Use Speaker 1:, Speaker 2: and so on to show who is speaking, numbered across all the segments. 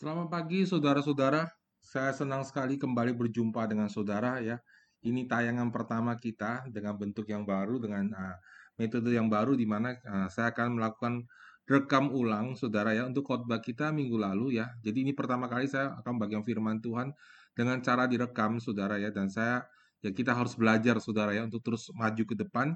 Speaker 1: Selamat pagi saudara-saudara. Saya senang sekali kembali berjumpa dengan saudara ya. Ini tayangan pertama kita dengan bentuk yang baru dengan uh, metode yang baru di mana uh, saya akan melakukan rekam ulang saudara ya untuk khotbah kita minggu lalu ya. Jadi ini pertama kali saya akan bagian firman Tuhan dengan cara direkam saudara ya dan saya ya kita harus belajar saudara ya untuk terus maju ke depan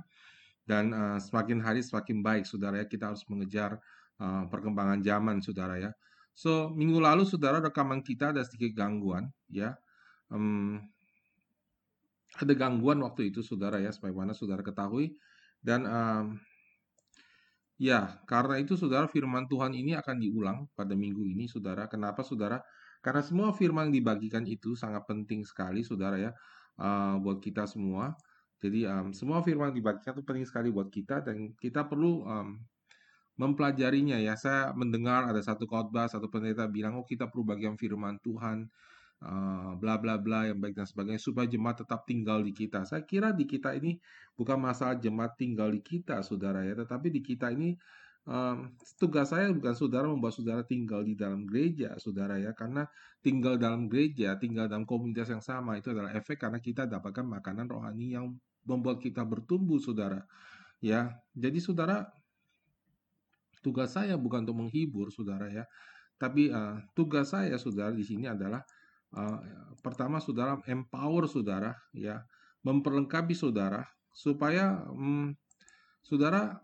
Speaker 1: dan uh, semakin hari semakin baik saudara ya kita harus mengejar uh, perkembangan zaman saudara ya. So, minggu lalu saudara rekaman kita ada sedikit gangguan, ya. Um, ada gangguan waktu itu saudara ya, sebagaimana saudara ketahui. Dan um, ya, karena itu saudara firman Tuhan ini akan diulang pada minggu ini saudara. Kenapa saudara? Karena semua firman yang dibagikan itu sangat penting sekali saudara ya, uh, buat kita semua. Jadi um, semua firman yang dibagikan itu penting sekali buat kita dan kita perlu um, mempelajarinya ya. Saya mendengar ada satu khotbah, satu pendeta bilang, oh kita perlu bagian firman Tuhan, uh, bla bla bla yang baik dan sebagainya supaya jemaat tetap tinggal di kita. Saya kira di kita ini bukan masalah jemaat tinggal di kita, saudara ya, tetapi di kita ini um, tugas saya bukan saudara membuat saudara tinggal di dalam gereja, saudara ya, karena tinggal dalam gereja, tinggal dalam komunitas yang sama itu adalah efek karena kita dapatkan makanan rohani yang membuat kita bertumbuh, saudara. Ya, jadi saudara Tugas saya bukan untuk menghibur saudara ya, tapi uh, tugas saya saudara di sini adalah uh, pertama saudara empower saudara ya, memperlengkapi saudara supaya um, saudara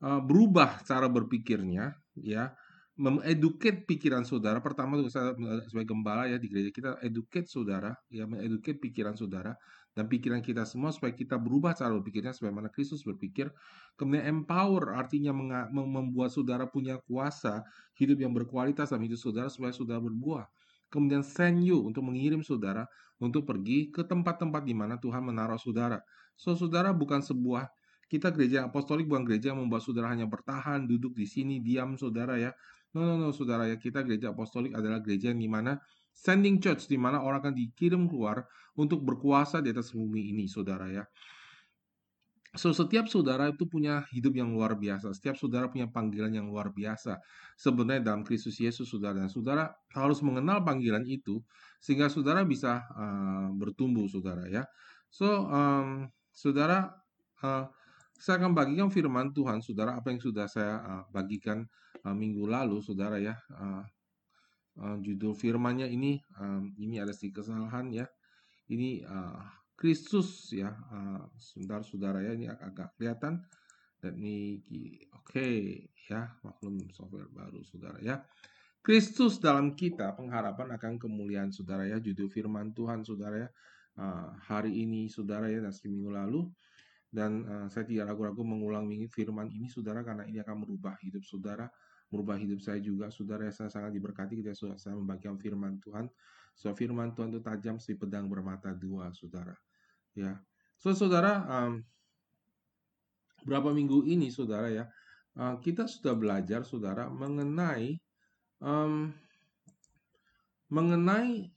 Speaker 1: uh, berubah cara berpikirnya ya, mengeduket pikiran saudara. Pertama saya sebagai gembala ya di gereja kita educate saudara, ya mengeduket pikiran saudara dan pikiran kita semua supaya kita berubah cara berpikirnya sebagaimana Kristus berpikir. Kemudian empower artinya membuat saudara punya kuasa hidup yang berkualitas dalam hidup saudara supaya saudara berbuah. Kemudian send you untuk mengirim saudara untuk pergi ke tempat-tempat di mana Tuhan menaruh saudara. So saudara bukan sebuah kita gereja apostolik bukan gereja yang membuat saudara hanya bertahan, duduk di sini, diam saudara ya. No, no, no, saudara ya. Kita gereja apostolik adalah gereja yang di mana sending church, di mana orang akan dikirim keluar untuk berkuasa di atas bumi ini, saudara ya. So, setiap saudara itu punya hidup yang luar biasa. Setiap saudara punya panggilan yang luar biasa. Sebenarnya dalam Kristus Yesus, saudara. Dan saudara harus mengenal panggilan itu, sehingga saudara bisa uh, bertumbuh, saudara ya. So, um, saudara, uh, saya akan bagikan firman Tuhan, saudara, apa yang sudah saya uh, bagikan uh, minggu lalu, saudara ya. Uh, uh, judul firmannya ini, um, ini ada sedikit kesalahan ya. Ini uh, Kristus ya. Uh, sebentar saudara ya ini agak, agak kelihatan. Dan ini oke okay, ya maklum software baru saudara ya. Kristus dalam kita pengharapan akan kemuliaan saudara ya. Judul firman Tuhan saudara ya. Uh, hari ini saudara ya dan seminggu lalu. Dan uh, saya tidak ragu-ragu mengulang firman ini saudara karena ini akan merubah hidup saudara merubah hidup saya juga saudara ya saya sangat diberkati ketika saya membagikan firman Tuhan So firman Tuhan itu tajam si pedang bermata dua, saudara. Ya, so saudara, um, berapa minggu ini, saudara ya, uh, kita sudah belajar, saudara, mengenai um, mengenai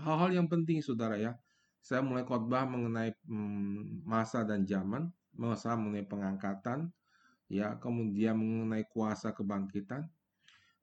Speaker 1: hal-hal uh, yang penting, saudara ya. Saya mulai khotbah mengenai um, masa dan zaman, masa mengenai pengangkatan, ya, kemudian mengenai kuasa kebangkitan,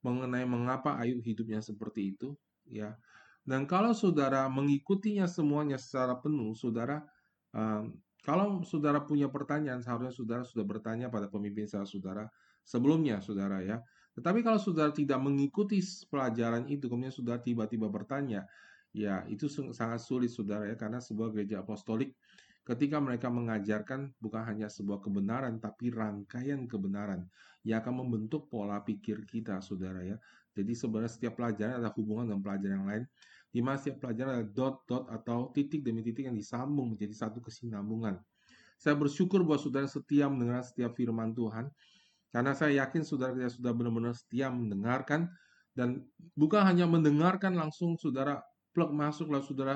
Speaker 1: mengenai mengapa Ayub hidupnya seperti itu, ya. Dan kalau saudara mengikutinya semuanya secara penuh, saudara, um, kalau saudara punya pertanyaan, seharusnya saudara sudah bertanya pada pemimpin saudara sebelumnya, saudara ya. Tetapi kalau saudara tidak mengikuti pelajaran itu, kemudian saudara tiba-tiba bertanya, ya itu sangat sulit, saudara ya, karena sebuah gereja apostolik ketika mereka mengajarkan bukan hanya sebuah kebenaran, tapi rangkaian kebenaran yang akan membentuk pola pikir kita, saudara ya. Jadi sebenarnya setiap pelajaran ada hubungan dengan pelajaran yang lain, di mana setiap pelajaran ada dot-dot atau titik demi titik yang disambung menjadi satu kesinambungan. Saya bersyukur bahwa saudara setia mendengar setiap firman Tuhan, karena saya yakin saudara tidak sudah benar-benar setia mendengarkan, dan bukan hanya mendengarkan langsung saudara plug masuk lalu saudara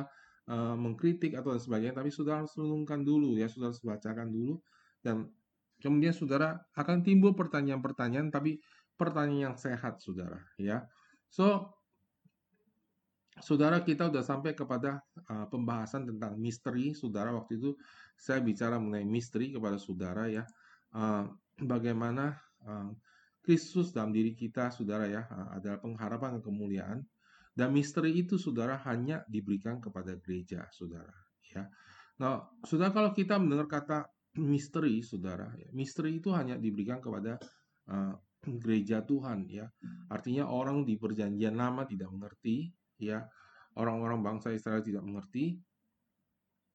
Speaker 1: uh, mengkritik atau sebagainya, tapi saudara harus renungkan dulu ya, saudara harus bacakan dulu dan kemudian saudara akan timbul pertanyaan-pertanyaan, tapi pertanyaan yang sehat, saudara ya. So Saudara kita sudah sampai kepada uh, pembahasan tentang misteri, saudara. Waktu itu saya bicara mengenai misteri kepada saudara ya, uh, bagaimana uh, Kristus dalam diri kita, saudara ya, adalah pengharapan dan kemuliaan. Dan misteri itu, saudara, hanya diberikan kepada gereja, saudara. Ya, nah, saudara kalau kita mendengar kata misteri, saudara, ya, misteri itu hanya diberikan kepada uh, gereja Tuhan, ya. Artinya orang di perjanjian lama tidak mengerti, ya. Orang-orang bangsa Israel tidak mengerti,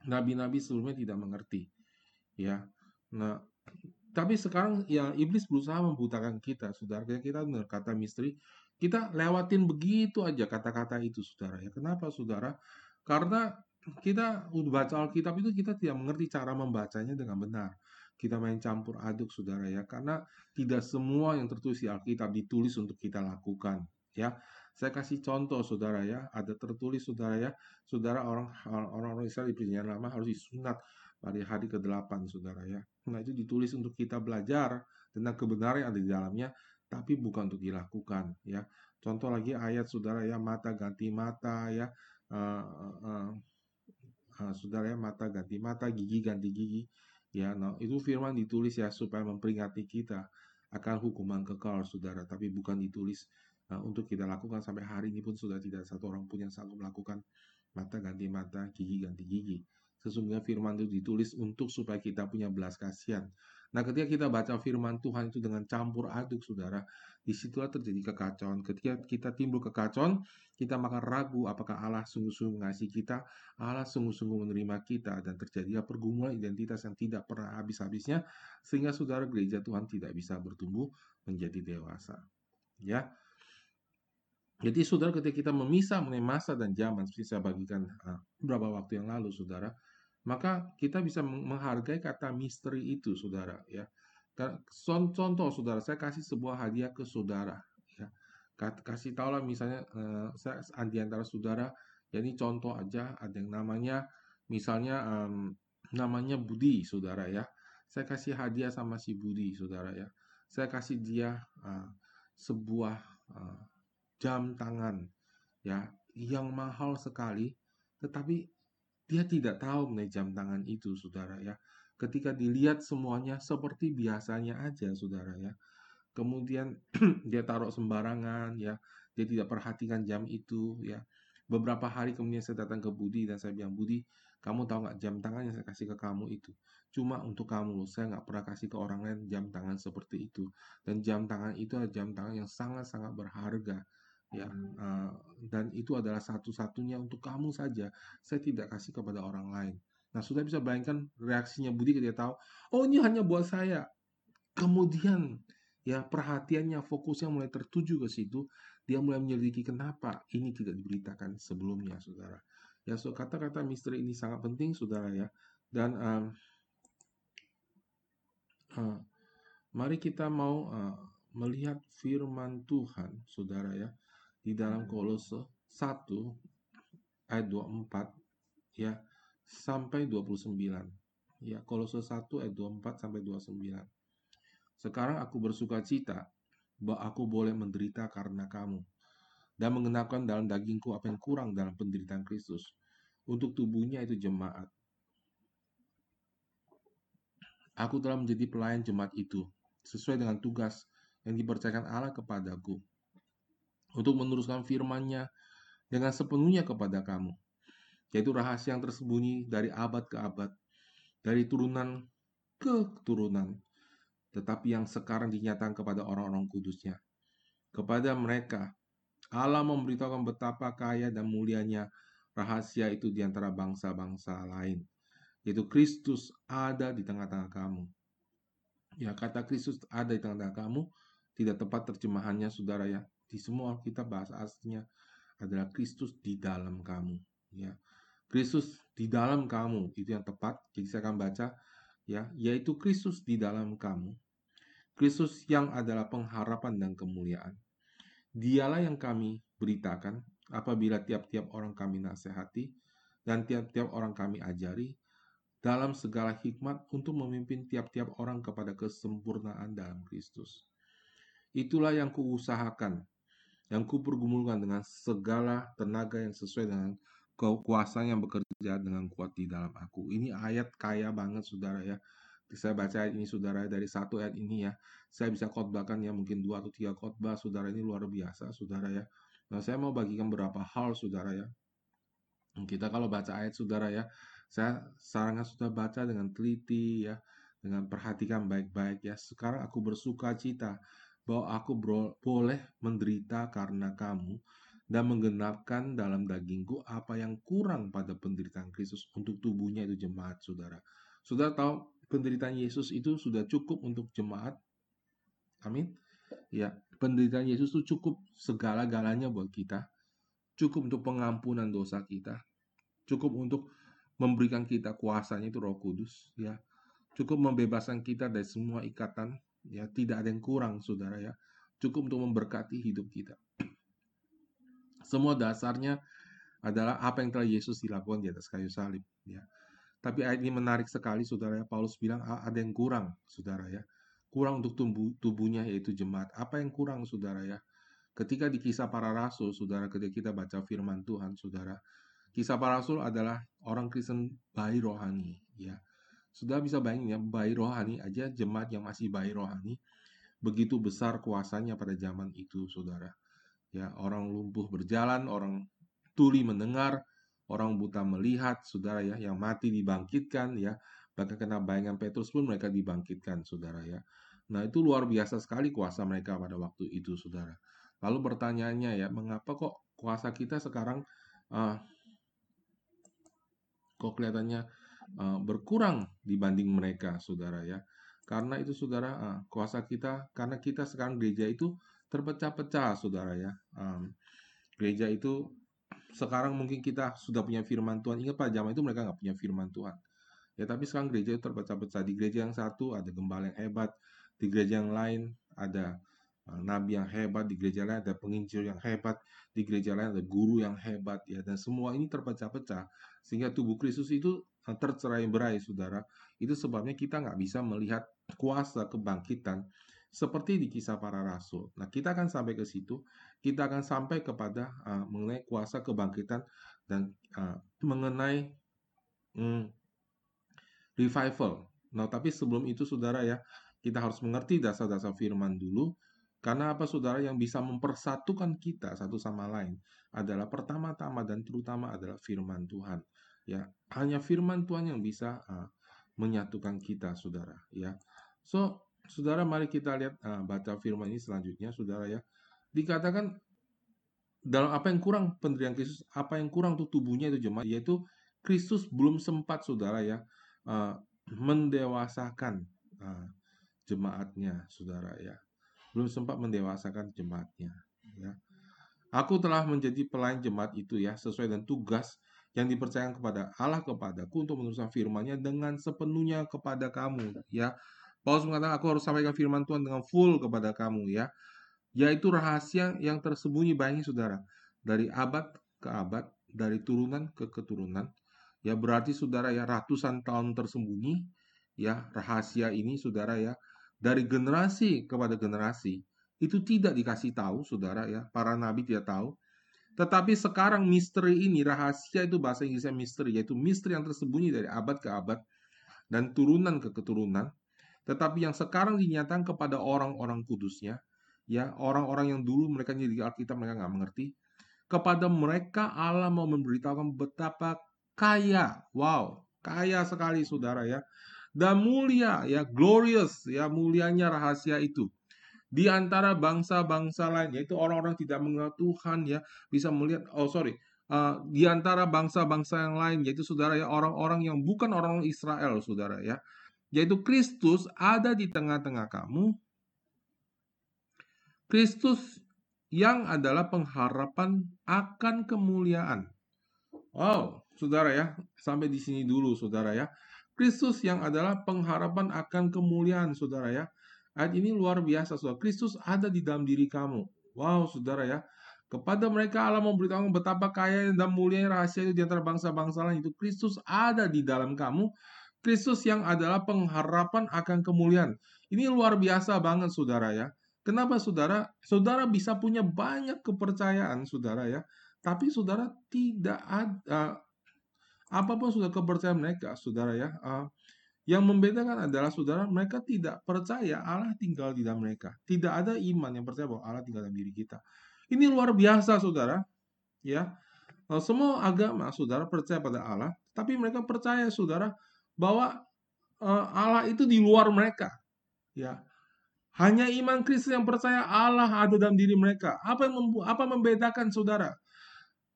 Speaker 1: nabi-nabi sebelumnya tidak mengerti, ya. Nah, tapi sekarang ya iblis berusaha membutakan kita, saudara. Kita dengar kata misteri, kita lewatin begitu aja kata-kata itu, saudara. Ya kenapa, saudara? Karena kita baca Alkitab itu kita tidak mengerti cara membacanya dengan benar. Kita main campur aduk, saudara ya. Karena tidak semua yang tertulis di Alkitab ditulis untuk kita lakukan, ya. Saya kasih contoh, saudara ya. Ada tertulis, saudara ya. Saudara orang orang Israel di perjanjian lama harus disunat pada hari ke-8, saudara ya. Nah, itu ditulis untuk kita belajar tentang kebenaran yang ada di dalamnya, tapi bukan untuk dilakukan, ya. Contoh lagi ayat saudara ya, mata ganti mata ya, uh, uh, uh, saudara ya, mata ganti mata, gigi ganti gigi, ya. Nah, itu firman ditulis ya supaya memperingati kita akan hukuman kekal, saudara, tapi bukan ditulis uh, untuk kita lakukan sampai hari ini pun sudah tidak satu orang pun yang sanggup melakukan mata ganti mata, gigi ganti gigi. Sesungguhnya firman itu ditulis untuk supaya kita punya belas kasihan. Nah, ketika kita baca firman Tuhan itu dengan campur aduk, saudara, di situlah terjadi kekacauan. Ketika kita timbul kekacauan, kita makan ragu apakah Allah sungguh-sungguh mengasihi kita, Allah sungguh-sungguh menerima kita, dan terjadilah pergumulan identitas yang tidak pernah habis-habisnya, sehingga saudara gereja Tuhan tidak bisa bertumbuh menjadi dewasa. Ya, jadi saudara ketika kita memisah mengenai masa dan zaman, seperti saya bagikan uh, beberapa waktu yang lalu, saudara, maka kita bisa menghargai kata misteri itu, saudara. Ya, contoh, saudara, saya kasih sebuah hadiah ke saudara. Ya, kasih tahu lah misalnya uh, saya di antara saudara, ya ini contoh aja ada yang namanya misalnya um, namanya Budi, saudara ya. Saya kasih hadiah sama si Budi, saudara ya. Saya kasih dia uh, sebuah uh, jam tangan, ya, yang mahal sekali, tetapi dia tidak tahu mengenai jam tangan itu, saudara ya. Ketika dilihat semuanya seperti biasanya aja, saudara ya. Kemudian dia taruh sembarangan, ya. Dia tidak perhatikan jam itu, ya. Beberapa hari kemudian saya datang ke Budi dan saya bilang, Budi, kamu tahu nggak jam tangan yang saya kasih ke kamu itu? Cuma untuk kamu Saya nggak pernah kasih ke orang lain jam tangan seperti itu. Dan jam tangan itu adalah jam tangan yang sangat-sangat berharga ya uh, dan itu adalah satu-satunya untuk kamu saja. Saya tidak kasih kepada orang lain. Nah sudah bisa bayangkan reaksinya Budi ketika tahu oh ini hanya buat saya. Kemudian ya perhatiannya fokusnya mulai tertuju ke situ dia mulai menyelidiki kenapa ini tidak diberitakan sebelumnya saudara. Ya so kata-kata misteri ini sangat penting saudara ya. Dan um, uh, mari kita mau uh, melihat firman Tuhan saudara ya di dalam Kolose 1 ayat 24 ya sampai 29. Ya, Kolose 1 ayat 24 sampai 29. Sekarang aku bersuka cita bahwa aku boleh menderita karena kamu dan mengenakan dalam dagingku apa yang kurang dalam penderitaan Kristus untuk tubuhnya itu jemaat. Aku telah menjadi pelayan jemaat itu sesuai dengan tugas yang dipercayakan Allah kepadaku untuk meneruskan firman-Nya dengan sepenuhnya kepada kamu, yaitu rahasia yang tersembunyi dari abad ke abad, dari turunan ke turunan, tetapi yang sekarang dinyatakan kepada orang-orang kudusnya. Kepada mereka, Allah memberitahukan betapa kaya dan mulianya rahasia itu di antara bangsa-bangsa lain, yaitu Kristus ada di tengah-tengah kamu. Ya, kata Kristus ada di tengah-tengah kamu tidak tepat terjemahannya, saudara ya di semua kita bahasa aslinya adalah Kristus di dalam kamu ya. Kristus di dalam kamu itu yang tepat. Jadi saya akan baca ya yaitu Kristus di dalam kamu. Kristus yang adalah pengharapan dan kemuliaan. Dialah yang kami beritakan apabila tiap-tiap orang kami nasihati dan tiap-tiap orang kami ajari dalam segala hikmat untuk memimpin tiap-tiap orang kepada kesempurnaan dalam Kristus. Itulah yang kuusahakan yang kupergumulkan dengan segala tenaga yang sesuai dengan kekuasaan yang bekerja dengan kuat di dalam aku. Ini ayat kaya banget saudara ya. saya baca ayat ini saudara dari satu ayat ini ya. Saya bisa khotbahkan ya mungkin dua atau tiga khotbah saudara ini luar biasa saudara ya. Nah saya mau bagikan beberapa hal saudara ya. Kita kalau baca ayat saudara ya, saya sarankan sudah baca dengan teliti ya, dengan perhatikan baik-baik ya. Sekarang aku bersuka cita bahwa aku boleh menderita karena kamu dan menggenapkan dalam dagingku apa yang kurang pada penderitaan Kristus untuk tubuhnya itu jemaat saudara. Saudara tahu penderitaan Yesus itu sudah cukup untuk jemaat. Amin. Ya, penderitaan Yesus itu cukup segala-galanya buat kita. Cukup untuk pengampunan dosa kita. Cukup untuk memberikan kita kuasanya itu Roh Kudus, ya. Cukup membebaskan kita dari semua ikatan, ya. Tidak ada yang kurang, Saudara ya. Cukup untuk memberkati hidup kita. Semua dasarnya adalah apa yang telah Yesus dilakukan di atas kayu salib, ya. Tapi ayat ini menarik sekali, saudara ya. Paulus bilang ada yang kurang, saudara ya. Kurang untuk tubuh, tubuhnya yaitu jemaat. Apa yang kurang, saudara ya? Ketika di kisah para rasul, saudara, ketika kita baca firman Tuhan, saudara, kisah para rasul adalah orang Kristen bayi rohani, ya. Sudah bisa bayangin ya, bayi rohani aja, jemaat yang masih bayi rohani, begitu besar kuasanya pada zaman itu, saudara. Ya, orang lumpuh berjalan, orang tuli mendengar, orang buta melihat, saudara ya, yang mati dibangkitkan ya, bahkan kena bayangan Petrus pun mereka dibangkitkan, saudara ya. Nah itu luar biasa sekali kuasa mereka pada waktu itu, saudara. Lalu pertanyaannya ya, mengapa kok kuasa kita sekarang uh, kok kelihatannya uh, berkurang dibanding mereka, saudara ya? Karena itu, saudara, uh, kuasa kita, karena kita sekarang gereja itu terpecah-pecah, saudara ya. Gereja itu sekarang mungkin kita sudah punya firman Tuhan. Ingat pada zaman itu mereka nggak punya firman Tuhan. Ya, tapi sekarang gereja itu terpecah-pecah. Di gereja yang satu ada gembala yang hebat, di gereja yang lain ada uh, nabi yang hebat, di gereja lain ada penginjil yang hebat, di gereja lain ada guru yang hebat ya dan semua ini terpecah-pecah sehingga tubuh Kristus itu uh, tercerai-berai saudara. Itu sebabnya kita nggak bisa melihat kuasa kebangkitan seperti di kisah para rasul. Nah, kita akan sampai ke situ, kita akan sampai kepada uh, mengenai kuasa kebangkitan dan uh, mengenai um, revival. Nah, tapi sebelum itu saudara ya, kita harus mengerti dasar-dasar firman dulu. Karena apa saudara yang bisa mempersatukan kita satu sama lain adalah pertama-tama dan terutama adalah firman Tuhan. Ya, hanya firman Tuhan yang bisa uh, menyatukan kita, saudara. Ya, so Saudara, mari kita lihat uh, baca firman ini selanjutnya, saudara ya. Dikatakan dalam apa yang kurang penderitaan Kristus, apa yang kurang untuk tubuhnya itu jemaat, yaitu Kristus belum sempat, saudara ya, uh, mendewasakan uh, jemaatnya, saudara ya. Belum sempat mendewasakan jemaatnya, ya. Aku telah menjadi pelayan jemaat itu ya, sesuai dengan tugas yang dipercayakan kepada Allah kepadaku untuk meneruskan firman-Nya dengan sepenuhnya kepada kamu, ya. Paulus mengatakan, aku harus sampaikan firman Tuhan dengan full kepada kamu ya. Yaitu rahasia yang tersembunyi banyak saudara. Dari abad ke abad, dari turunan ke keturunan. Ya berarti saudara ya ratusan tahun tersembunyi. Ya rahasia ini saudara ya. Dari generasi kepada generasi. Itu tidak dikasih tahu saudara ya. Para nabi tidak tahu. Tetapi sekarang misteri ini, rahasia itu bahasa Inggrisnya misteri, yaitu misteri yang tersembunyi dari abad ke abad dan turunan ke keturunan. Tetapi yang sekarang dinyatakan kepada orang-orang kudusnya, ya orang-orang yang dulu mereka di Alkitab mereka nggak mengerti, kepada mereka Allah mau memberitahukan betapa kaya, wow, kaya sekali saudara ya, dan mulia ya, glorious ya, mulianya rahasia itu di antara bangsa-bangsa lain, yaitu orang-orang tidak mengenal Tuhan ya, bisa melihat, oh sorry, uh, di antara bangsa-bangsa yang lain, yaitu saudara ya, orang-orang yang bukan orang Israel, saudara ya, yaitu Kristus ada di tengah-tengah kamu. Kristus yang adalah pengharapan akan kemuliaan. Wow, saudara ya, sampai di sini dulu, saudara ya. Kristus yang adalah pengharapan akan kemuliaan, saudara ya. Ayat ini luar biasa, saudara. Kristus ada di dalam diri kamu. Wow, saudara ya. Kepada mereka Allah memberitahu betapa kaya dan mulia rahasia itu di antara bangsa-bangsa lain. Itu Kristus ada di dalam kamu Kristus yang adalah pengharapan akan kemuliaan. Ini luar biasa banget saudara ya. Kenapa saudara? Saudara bisa punya banyak kepercayaan saudara ya. Tapi saudara tidak ada apa pun sudah kepercayaan mereka saudara ya. Uh, Yang membedakan adalah saudara, mereka tidak percaya Allah tinggal di dalam mereka. Tidak ada iman yang percaya bahwa Allah tinggal dalam diri kita. Ini luar biasa, saudara. Ya, Nah, semua agama, saudara percaya pada Allah, tapi mereka percaya, saudara, bahwa uh, Allah itu di luar mereka. Ya, hanya iman Kristus yang percaya Allah ada dalam diri mereka. Apa yang apa membedakan, saudara?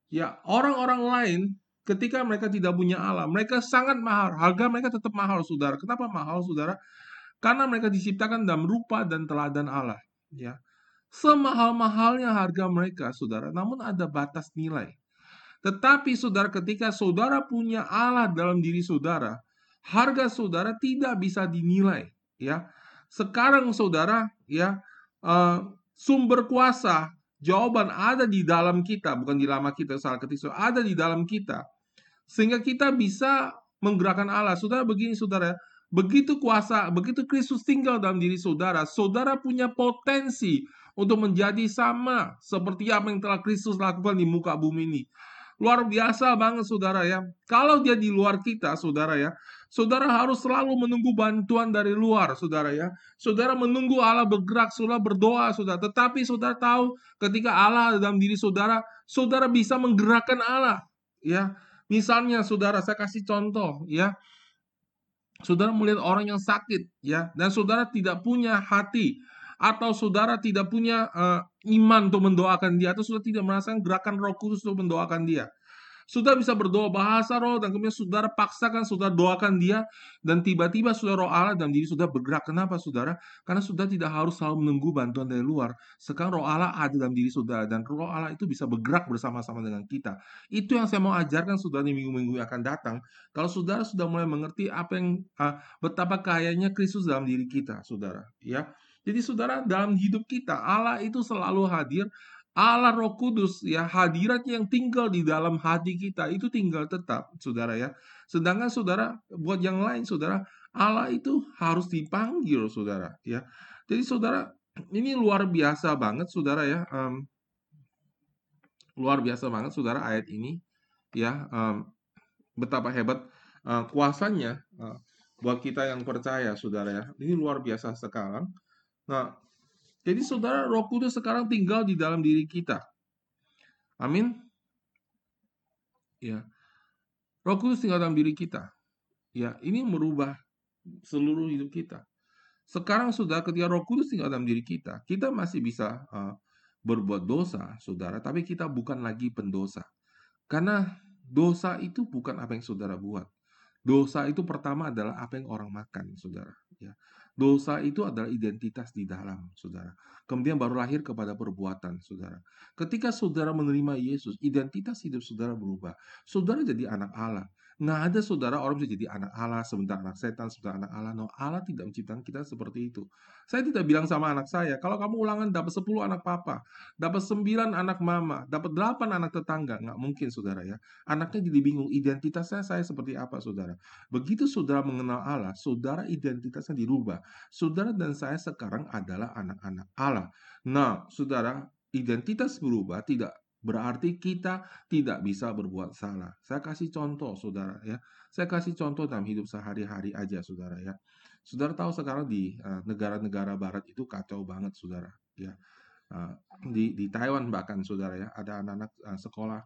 Speaker 1: Ya, orang-orang lain ketika mereka tidak punya Allah, mereka sangat mahal. Harga mereka tetap mahal, saudara. Kenapa mahal, saudara? Karena mereka diciptakan dalam rupa dan teladan Allah. Ya, semahal-mahalnya harga mereka, saudara. Namun ada batas nilai. Tetapi, saudara, ketika saudara punya Allah dalam diri saudara, harga saudara tidak bisa dinilai. Ya, sekarang, saudara, ya uh, sumber kuasa Jawaban ada di dalam kita, bukan di lama kita salah ketik, ada di dalam kita. Sehingga kita bisa menggerakkan Allah. Saudara begini saudara, begitu kuasa, begitu Kristus tinggal dalam diri saudara, saudara punya potensi untuk menjadi sama seperti apa yang telah Kristus lakukan di muka bumi ini. Luar biasa banget saudara ya. Kalau dia di luar kita saudara ya, saudara harus selalu menunggu bantuan dari luar saudara ya. Saudara menunggu Allah bergerak, saudara berdoa saudara. Tetapi saudara tahu ketika Allah dalam diri saudara, saudara bisa menggerakkan Allah ya. Misalnya saudara saya kasih contoh ya. Saudara melihat orang yang sakit ya dan saudara tidak punya hati atau saudara tidak punya uh, iman untuk mendoakan dia atau sudah tidak merasakan gerakan Roh Kudus untuk mendoakan dia. Sudah bisa berdoa bahasa roh dan kemudian saudara paksakan, saudara doakan dia dan tiba-tiba saudara roh Allah dan diri sudah bergerak. Kenapa saudara? Karena sudah tidak harus selalu menunggu bantuan dari luar. Sekarang roh Allah ada dalam diri saudara dan roh Allah itu bisa bergerak bersama-sama dengan kita. Itu yang saya mau ajarkan saudara di minggu-minggu yang akan datang. Kalau saudara sudah mulai mengerti apa yang uh, betapa kayanya Kristus dalam diri kita, saudara, ya. Jadi saudara, dalam hidup kita Allah itu selalu hadir. Allah Roh Kudus ya hadiratnya yang tinggal di dalam hati kita itu tinggal tetap, saudara ya. Sedangkan saudara buat yang lain, saudara Allah itu harus dipanggil, saudara ya. Jadi saudara ini luar biasa banget, saudara ya. Um, luar biasa banget, saudara ayat ini ya. Um, betapa hebat uh, kuasanya uh, buat kita yang percaya, saudara ya. Ini luar biasa sekarang. Nah, jadi saudara roh kudus sekarang tinggal di dalam diri kita. Amin. Ya. Roh kudus tinggal dalam diri kita. Ya, ini merubah seluruh hidup kita. Sekarang sudah ketika roh kudus tinggal dalam diri kita, kita masih bisa uh, berbuat dosa, saudara, tapi kita bukan lagi pendosa. Karena dosa itu bukan apa yang saudara buat. Dosa itu pertama adalah apa yang orang makan, saudara. Ya. Dosa itu adalah identitas di dalam, saudara. Kemudian baru lahir kepada perbuatan, saudara. Ketika saudara menerima Yesus, identitas hidup saudara berubah. Saudara jadi anak Allah. Nggak ada saudara orang bisa jadi anak Allah, sebentar anak setan, sebentar anak Allah. No, Allah tidak menciptakan kita seperti itu. Saya tidak bilang sama anak saya, kalau kamu ulangan dapat 10 anak papa, dapat 9 anak mama, dapat 8 anak tetangga. Nggak mungkin, saudara ya. Anaknya jadi bingung, identitasnya saya seperti apa, saudara. Begitu saudara mengenal Allah, saudara identitasnya dirubah. Saudara dan saya sekarang adalah anak-anak Allah. Nah, saudara, identitas berubah tidak Berarti kita tidak bisa berbuat salah. Saya kasih contoh, saudara ya. Saya kasih contoh dalam hidup sehari-hari aja, saudara ya. Saudara tahu sekarang di eh, negara-negara uh, Barat itu kacau banget, saudara ya. Uh, di di Taiwan bahkan, saudara ya, ada anak-anak uh, sekolah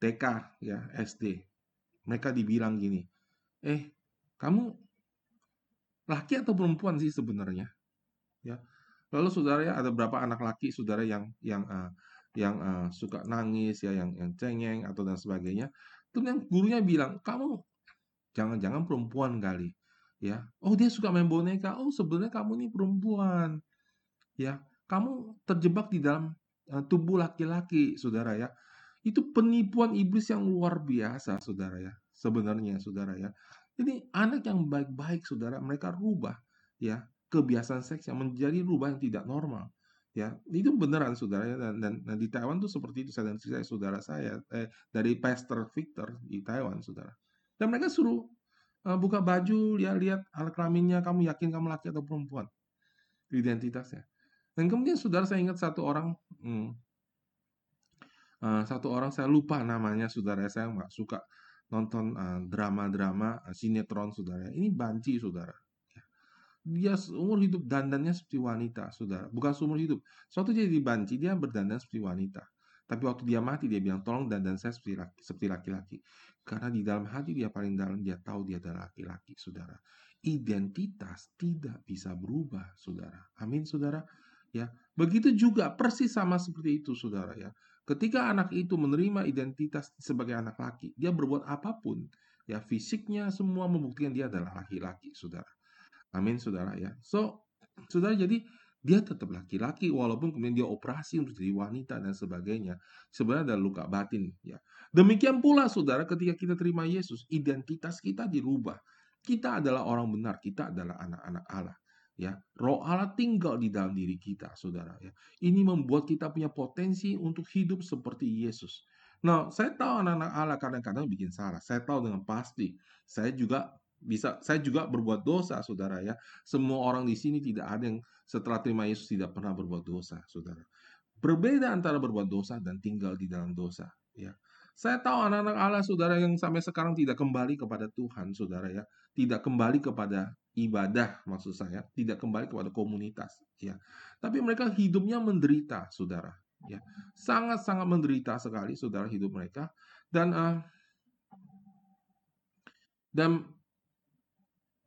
Speaker 1: TK ya SD. Mereka dibilang gini, eh kamu laki atau perempuan sih sebenarnya, ya. Lalu saudara ya ada berapa anak laki saudara yang yang uh, yang uh, suka nangis ya, yang yang cengeng atau dan sebagainya. Terus yang gurunya bilang, "Kamu jangan-jangan perempuan kali." Ya. "Oh, dia suka main boneka. Oh, sebenarnya kamu ini perempuan." Ya. "Kamu terjebak di dalam uh, tubuh laki-laki," Saudara ya. Itu penipuan iblis yang luar biasa, Saudara ya. Sebenarnya, Saudara ya. Jadi anak yang baik-baik, Saudara, mereka rubah ya kebiasaan seks yang menjadi rubah yang tidak normal. Ya, itu beneran saudara ya, dan, dan, dan di Taiwan tuh seperti itu saya dan saya saudara saya eh, dari Pastor Victor di Taiwan saudara. Dan mereka suruh uh, buka baju, ya lihat alat kelaminnya, kamu yakin kamu laki atau perempuan, identitasnya. Dan kemudian saudara saya ingat satu orang, hmm, uh, satu orang saya lupa namanya saudara saya nggak suka nonton uh, drama-drama uh, sinetron saudara. Ini banci saudara. Dia seumur hidup dandannya seperti wanita saudara. Bukan seumur hidup. Suatu jadi banci dia berdandan seperti wanita. Tapi waktu dia mati dia bilang tolong dandan saya seperti laki, seperti laki-laki. Karena di dalam hati dia paling dalam dia tahu dia adalah laki-laki saudara. Identitas tidak bisa berubah saudara. Amin saudara. Ya, begitu juga persis sama seperti itu saudara ya. Ketika anak itu menerima identitas sebagai anak laki, dia berbuat apa pun, ya fisiknya semua membuktikan dia adalah laki-laki, saudara. Amin, saudara ya. So, saudara jadi dia tetap laki-laki walaupun kemudian dia operasi untuk jadi wanita dan sebagainya. Sebenarnya ada luka batin, ya. Demikian pula, saudara, ketika kita terima Yesus, identitas kita dirubah. Kita adalah orang benar, kita adalah anak-anak Allah ya roh Allah tinggal di dalam diri kita saudara ya ini membuat kita punya potensi untuk hidup seperti Yesus nah saya tahu anak-anak Allah kadang-kadang bikin salah saya tahu dengan pasti saya juga bisa saya juga berbuat dosa saudara ya. Semua orang di sini tidak ada yang setelah terima Yesus tidak pernah berbuat dosa saudara. Berbeda antara berbuat dosa dan tinggal di dalam dosa ya. Saya tahu anak-anak Allah saudara yang sampai sekarang tidak kembali kepada Tuhan saudara ya. Tidak kembali kepada ibadah maksud saya. Tidak kembali kepada komunitas ya. Tapi mereka hidupnya menderita saudara ya. Sangat-sangat menderita sekali saudara hidup mereka. Dan uh, dan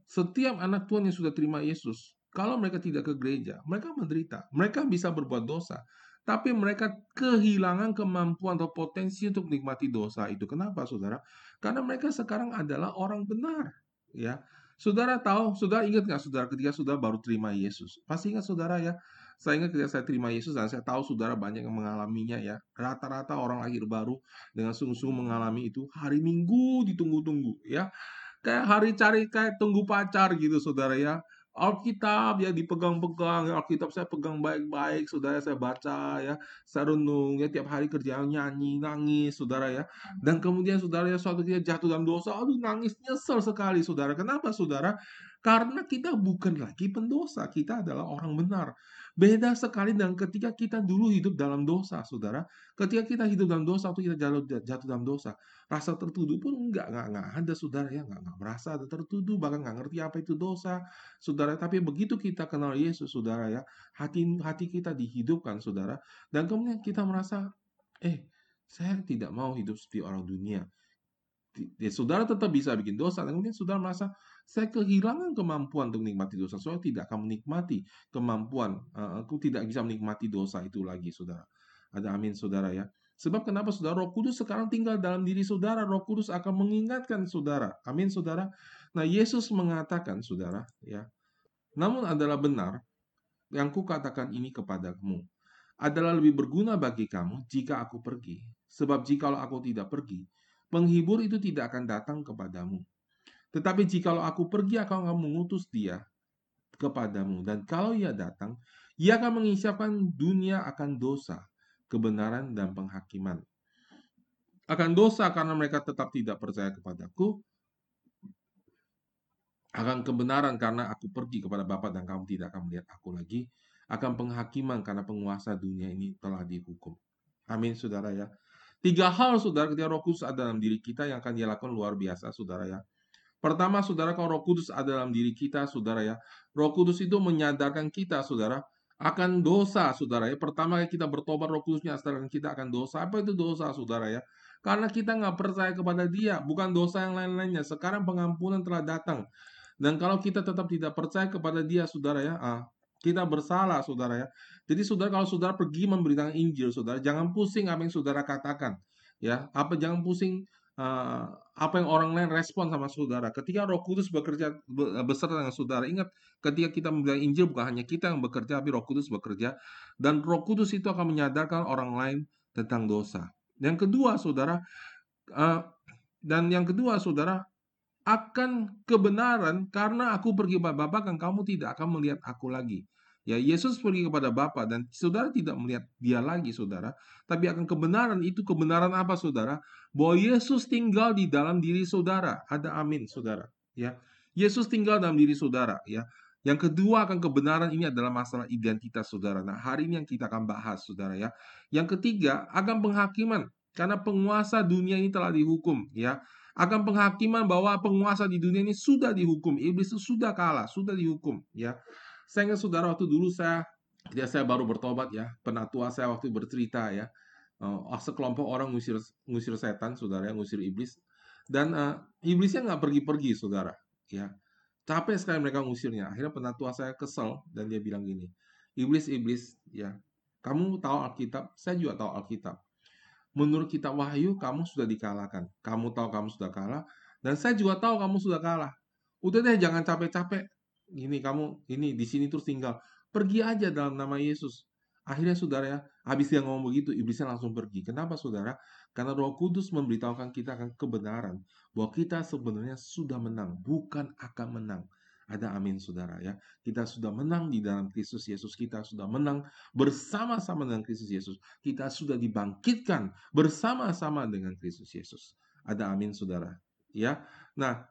Speaker 1: setiap anak Tuhan yang sudah terima Yesus kalau mereka tidak ke gereja mereka menderita mereka bisa berbuat dosa tapi mereka kehilangan kemampuan atau potensi untuk menikmati dosa itu kenapa saudara karena mereka sekarang adalah orang benar ya Saudara tahu, saudara ingat nggak saudara ketika saudara baru terima Yesus? Pasti ingat saudara ya. Saya ingat ketika saya terima Yesus dan saya tahu saudara banyak yang mengalaminya ya. Rata-rata orang lahir baru dengan sungguh-sungguh mengalami itu hari Minggu ditunggu-tunggu ya. Kayak hari cari kayak tunggu pacar gitu saudara ya. Alkitab ya dipegang-pegang, Alkitab saya pegang baik-baik, saudara saya baca ya, saya renung ya tiap hari kerjaan nyanyi, nangis, saudara ya. Dan kemudian saudara ya suatu ketika jatuh dalam dosa, aduh nangis nyesel sekali saudara. Kenapa saudara? Karena kita bukan lagi pendosa, kita adalah orang benar. Beda sekali dengan ketika kita dulu hidup dalam dosa, saudara. Ketika kita hidup dalam dosa, waktu kita jatuh, jatuh dalam dosa, rasa tertuduh pun enggak, enggak, enggak ada, saudara ya, enggak, enggak merasa ada tertuduh, bahkan enggak ngerti apa itu dosa, saudara. Tapi begitu kita kenal Yesus, saudara ya, hati hati kita dihidupkan, saudara, dan kemudian kita merasa, eh, saya tidak mau hidup seperti orang dunia. Ya, saudara tetap bisa bikin dosa, dan kemudian saudara merasa, saya kehilangan kemampuan untuk menikmati dosa. Saya tidak akan menikmati kemampuan. Uh, aku tidak bisa menikmati dosa itu lagi, saudara. Ada amin, saudara ya. Sebab kenapa saudara Roh Kudus sekarang tinggal dalam diri saudara, Roh Kudus akan mengingatkan saudara. Amin, saudara. Nah, Yesus mengatakan, saudara, ya. Namun adalah benar yang kukatakan ini kepadamu adalah lebih berguna bagi kamu jika aku pergi. Sebab jikalau aku tidak pergi, penghibur itu tidak akan datang kepadamu. Tetapi jikalau aku pergi, aku akan mengutus dia kepadamu. Dan kalau ia datang, ia akan mengisapkan dunia akan dosa, kebenaran, dan penghakiman. Akan dosa karena mereka tetap tidak percaya kepadaku, akan kebenaran karena aku pergi kepada Bapa dan kamu tidak akan melihat aku lagi, akan penghakiman karena penguasa dunia ini telah dihukum. Amin, saudara ya. Tiga hal, saudara, ketika roh kudus ada dalam diri kita yang akan dia lakukan luar biasa, saudara ya. Pertama, saudara, kalau roh kudus ada dalam diri kita, saudara ya. Roh kudus itu menyadarkan kita, saudara, akan dosa, saudara ya. Pertama kita bertobat, roh kudus menyadarkan kita akan dosa. Apa itu dosa, saudara ya? Karena kita nggak percaya kepada dia, bukan dosa yang lain-lainnya. Sekarang pengampunan telah datang. Dan kalau kita tetap tidak percaya kepada dia, saudara ya, ah, kita bersalah, saudara ya. Jadi saudara kalau saudara pergi memberitakan Injil, saudara, jangan pusing apa yang saudara katakan. Ya, apa jangan pusing uh, apa yang orang lain respon sama saudara. Ketika Roh Kudus bekerja beserta dengan saudara, ingat ketika kita membaca Injil bukan hanya kita yang bekerja, tapi Roh Kudus bekerja dan Roh Kudus itu akan menyadarkan orang lain tentang dosa. Yang kedua, saudara, uh, dan yang kedua, saudara, akan kebenaran karena aku pergi kepada Bapa kan kamu tidak akan melihat aku lagi. Ya, Yesus pergi kepada Bapa dan saudara tidak melihat dia lagi, saudara. Tapi akan kebenaran itu kebenaran apa, saudara? Bahwa Yesus tinggal di dalam diri saudara. Ada amin, saudara. Ya, Yesus tinggal dalam diri saudara. Ya, yang kedua akan kebenaran ini adalah masalah identitas saudara. Nah, hari ini yang kita akan bahas, saudara ya. Yang ketiga akan penghakiman karena penguasa dunia ini telah dihukum, ya akan penghakiman bahwa penguasa di dunia ini sudah dihukum. Iblis itu sudah kalah, sudah dihukum. Ya, saya ingat saudara waktu dulu saya, ketika saya baru bertobat ya, penatua saya waktu bercerita ya, uh, sekelompok orang ngusir ngusir setan, saudara, ngusir iblis, dan uh, iblisnya nggak pergi-pergi, saudara. Ya, capek sekali mereka ngusirnya. Akhirnya penatua saya kesel dan dia bilang gini, iblis iblis, ya, kamu tahu Alkitab, saya juga tahu Alkitab menurut kitab Wahyu kamu sudah dikalahkan. Kamu tahu kamu sudah kalah dan saya juga tahu kamu sudah kalah. Udah deh jangan capek-capek. Ini kamu ini di sini terus tinggal. Pergi aja dalam nama Yesus. Akhirnya saudara ya, habis dia ngomong begitu, iblisnya langsung pergi. Kenapa saudara? Karena roh kudus memberitahukan kita akan kebenaran. Bahwa kita sebenarnya sudah menang, bukan akan menang. Ada amin saudara ya. Kita sudah menang di dalam Kristus Yesus. Kita sudah menang bersama-sama dengan Kristus Yesus. Kita sudah dibangkitkan bersama-sama dengan Kristus Yesus. Ada amin saudara. Ya. Nah,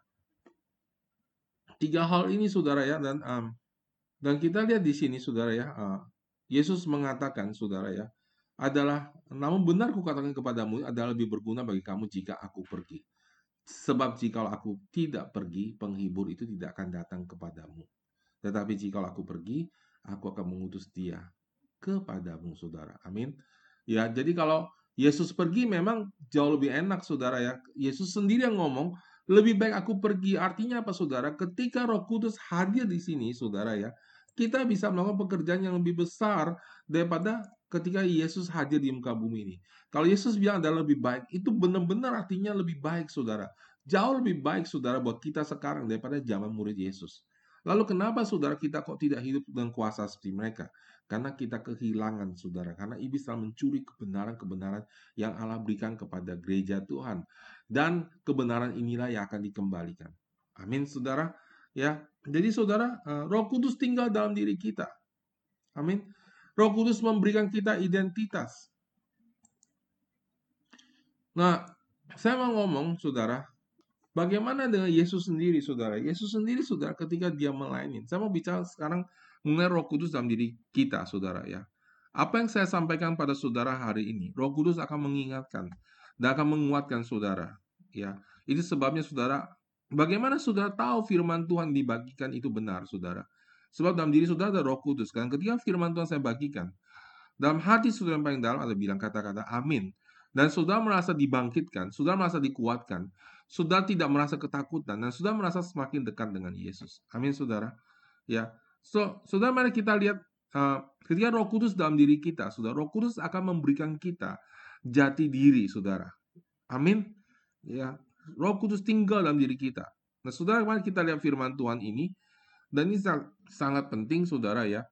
Speaker 1: tiga hal ini saudara ya dan um, dan kita lihat di sini saudara ya. Uh, Yesus mengatakan saudara ya adalah namun benar kukatakan kepadamu adalah lebih berguna bagi kamu jika aku pergi. Sebab jikalau aku tidak pergi, penghibur itu tidak akan datang kepadamu. Tetapi jikalau aku pergi, aku akan mengutus dia kepadamu, saudara. Amin. Ya, jadi kalau Yesus pergi memang jauh lebih enak, saudara ya. Yesus sendiri yang ngomong, lebih baik aku pergi. Artinya apa, saudara? Ketika Roh Kudus hadir di sini, saudara ya, kita bisa melakukan pekerjaan yang lebih besar daripada ketika Yesus hadir di muka bumi ini. Kalau Yesus bilang adalah lebih baik, itu benar-benar artinya lebih baik, saudara. Jauh lebih baik, saudara, buat kita sekarang daripada zaman murid Yesus. Lalu kenapa saudara kita kok tidak hidup dengan kuasa seperti mereka? Karena kita kehilangan saudara. Karena iblis telah mencuri kebenaran-kebenaran yang Allah berikan kepada gereja Tuhan. Dan kebenaran inilah yang akan dikembalikan. Amin saudara. Ya, jadi saudara, eh, Roh Kudus tinggal dalam diri kita. Amin. Roh Kudus memberikan kita identitas. Nah, saya mau ngomong, saudara, bagaimana dengan Yesus sendiri, saudara? Yesus sendiri, saudara, ketika dia melayani. Saya mau bicara sekarang mengenai roh kudus dalam diri kita, saudara, ya. Apa yang saya sampaikan pada saudara hari ini, roh kudus akan mengingatkan dan akan menguatkan saudara. Ya, Itu sebabnya, saudara, bagaimana saudara tahu firman Tuhan dibagikan itu benar, saudara? Sebab dalam diri saudara ada roh kudus. Dan ketika firman Tuhan saya bagikan, dalam hati saudara yang paling dalam ada bilang kata-kata amin. Dan saudara merasa dibangkitkan, saudara merasa dikuatkan, saudara tidak merasa ketakutan, dan saudara merasa semakin dekat dengan Yesus. Amin, saudara. Ya, so saudara mari kita lihat uh, ketika Roh Kudus dalam diri kita, saudara, Roh Kudus akan memberikan kita jati diri, saudara. Amin. Ya, Roh Kudus tinggal dalam diri kita. Nah, saudara, mari kita lihat firman Tuhan ini dan ini sangat penting saudara ya.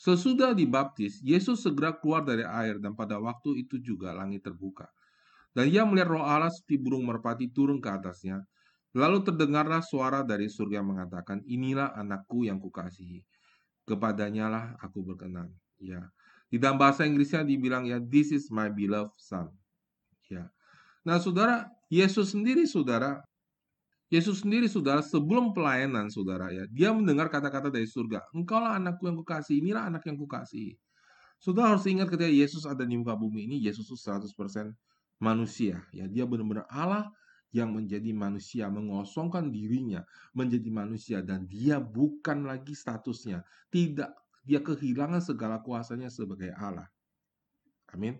Speaker 1: Sesudah dibaptis, Yesus segera keluar dari air dan pada waktu itu juga langit terbuka. Dan ia melihat roh Allah seperti burung merpati turun ke atasnya. Lalu terdengarlah suara dari surga mengatakan, inilah anakku yang kukasihi. Kepadanya lah aku berkenan. Ya. Di dalam bahasa Inggrisnya dibilang ya, this is my beloved son. Ya. Nah saudara, Yesus sendiri saudara Yesus sendiri, saudara, sebelum pelayanan, saudara, ya, dia mendengar kata-kata dari surga. Engkaulah anakku yang kukasih, inilah anak yang kukasih. Saudara harus ingat ketika Yesus ada di muka bumi ini, Yesus itu 100% manusia. Ya, dia benar-benar Allah yang menjadi manusia, mengosongkan dirinya menjadi manusia dan dia bukan lagi statusnya. Tidak, dia kehilangan segala kuasanya sebagai Allah. Amin.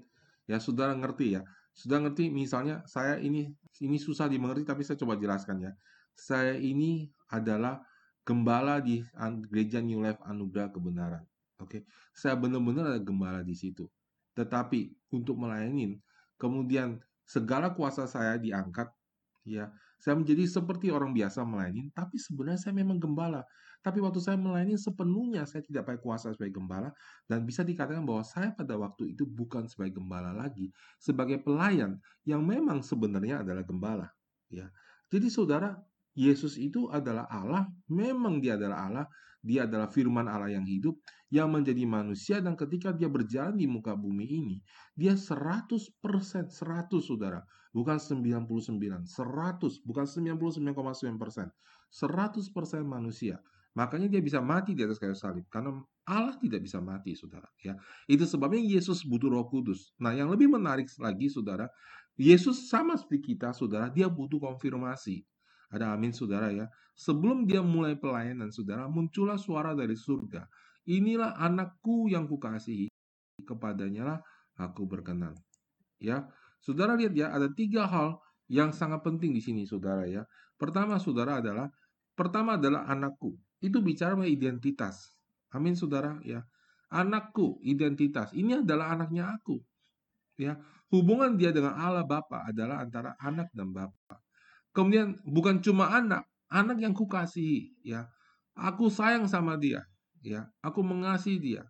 Speaker 1: Ya, saudara ngerti ya. Sudah ngerti misalnya saya ini ini susah dimengerti tapi saya coba jelaskan ya. Saya ini adalah gembala di gereja New Life Anugerah Kebenaran. Oke. Saya benar-benar ada gembala di situ. Tetapi untuk melayani kemudian segala kuasa saya diangkat ya. Saya menjadi seperti orang biasa melayani, tapi sebenarnya saya memang gembala. Tapi waktu saya melayani sepenuhnya saya tidak pakai kuasa sebagai gembala dan bisa dikatakan bahwa saya pada waktu itu bukan sebagai gembala lagi, sebagai pelayan yang memang sebenarnya adalah gembala, ya. Jadi saudara, Yesus itu adalah Allah, memang dia adalah Allah, dia adalah firman Allah yang hidup yang menjadi manusia dan ketika dia berjalan di muka bumi ini, dia 100% 100 Saudara, bukan 99, 100, bukan 99,9%, 100% manusia. Makanya dia bisa mati di atas kayu salib. Karena Allah tidak bisa mati, saudara. Ya, itu sebabnya Yesus butuh Roh Kudus. Nah, yang lebih menarik lagi, saudara, Yesus sama seperti kita, saudara, dia butuh konfirmasi. Ada amin, saudara ya. Sebelum dia mulai pelayanan, saudara, muncullah suara dari surga. Inilah anakku yang kukasihi, kepadanya lah aku berkenan. Ya, saudara lihat ya, ada tiga hal yang sangat penting di sini, saudara ya. Pertama, saudara adalah pertama adalah anakku. Itu bicara mengenai identitas. Amin, saudara ya. Anakku, identitas. Ini adalah anaknya aku. Ya, hubungan dia dengan Allah Bapa adalah antara anak dan Bapa. Kemudian bukan cuma anak, anak yang kukasihi, ya. Aku sayang sama dia, ya. Aku mengasihi dia.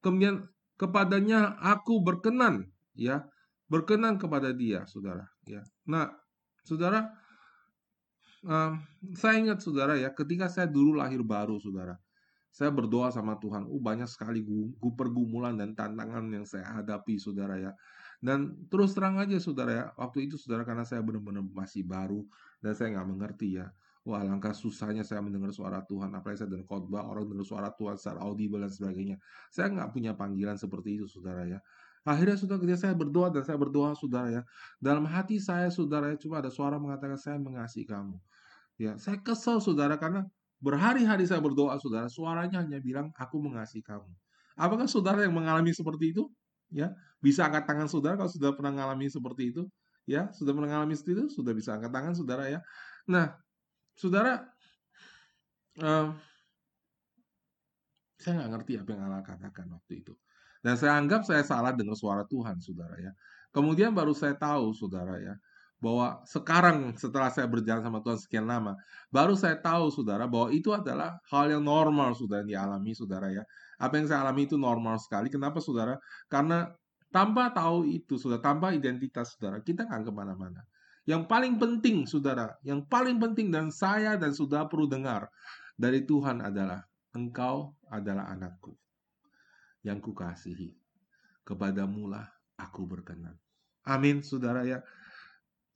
Speaker 1: Kemudian kepadanya aku berkenan, ya. Berkenan kepada dia, Saudara, ya. Nah, Saudara, saya ingat Saudara ya, ketika saya dulu lahir baru, Saudara. Saya berdoa sama Tuhan, uh banyak sekali pergumulan dan tantangan yang saya hadapi, Saudara ya dan terus terang aja saudara ya, waktu itu saudara karena saya benar-benar masih baru dan saya nggak mengerti ya. Wah, langkah susahnya saya mendengar suara Tuhan, apalagi saya dengar khotbah, orang dengar suara Tuhan secara audible dan sebagainya. Saya nggak punya panggilan seperti itu, saudara ya. Akhirnya sudah ketika saya berdoa dan saya berdoa, saudara ya, dalam hati saya, saudara ya, cuma ada suara mengatakan saya mengasihi kamu. Ya, saya kesel, saudara, karena berhari-hari saya berdoa, saudara, suaranya hanya bilang aku mengasihi kamu. Apakah saudara yang mengalami seperti itu? Ya, bisa angkat tangan saudara kalau sudah pernah mengalami seperti itu, ya, sudah pernah mengalami seperti itu, sudah bisa angkat tangan saudara ya. Nah, saudara, uh, saya nggak ngerti apa yang Allah katakan waktu itu. Dan saya anggap saya salah dengar suara Tuhan, saudara ya. Kemudian baru saya tahu, saudara ya, bahwa sekarang setelah saya berjalan sama Tuhan sekian lama, baru saya tahu, saudara, bahwa itu adalah hal yang normal, sudah dialami, saudara ya. Apa yang saya alami itu normal sekali. Kenapa, saudara? Karena tanpa tahu itu, sudah tanpa identitas, saudara, kita akan ke mana-mana. Yang paling penting, saudara, yang paling penting dan saya dan saudara perlu dengar dari Tuhan adalah engkau adalah anakku yang kukasihi. Kepadamu lah aku berkenan. Amin, saudara ya.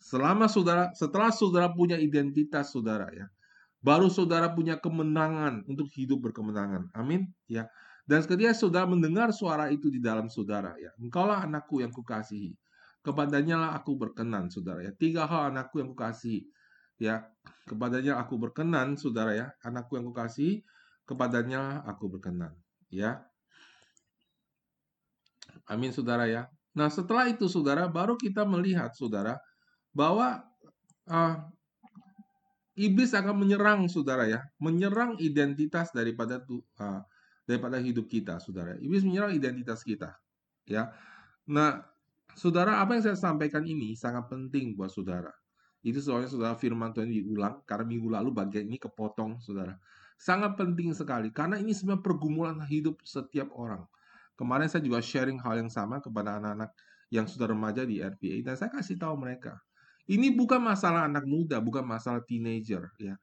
Speaker 1: Selama saudara, setelah saudara punya identitas saudara ya, baru saudara punya kemenangan untuk hidup berkemenangan. Amin, ya. Dan ketika saudara mendengar suara itu di dalam saudara, ya, engkaulah anakku yang kukasihi. Kepadanya lah aku berkenan, saudara ya. Tiga hal anakku yang kukasihi. Ya, kepadanya aku berkenan, saudara ya. Anakku yang kukasihi, kepadanya aku berkenan. Ya. Amin, saudara ya. Nah, setelah itu, saudara, baru kita melihat, saudara, bahwa uh, iblis akan menyerang, saudara ya, menyerang identitas daripada uh, daripada hidup kita, saudara. Iblis menyerang identitas kita, ya. Nah, saudara, apa yang saya sampaikan ini sangat penting buat saudara. Itu soalnya saudara firman Tuhan diulang, karena minggu lalu bagian ini kepotong, saudara. Sangat penting sekali, karena ini sebenarnya pergumulan hidup setiap orang. Kemarin saya juga sharing hal yang sama kepada anak-anak yang sudah remaja di RPA, dan saya kasih tahu mereka, ini bukan masalah anak muda, bukan masalah teenager, ya.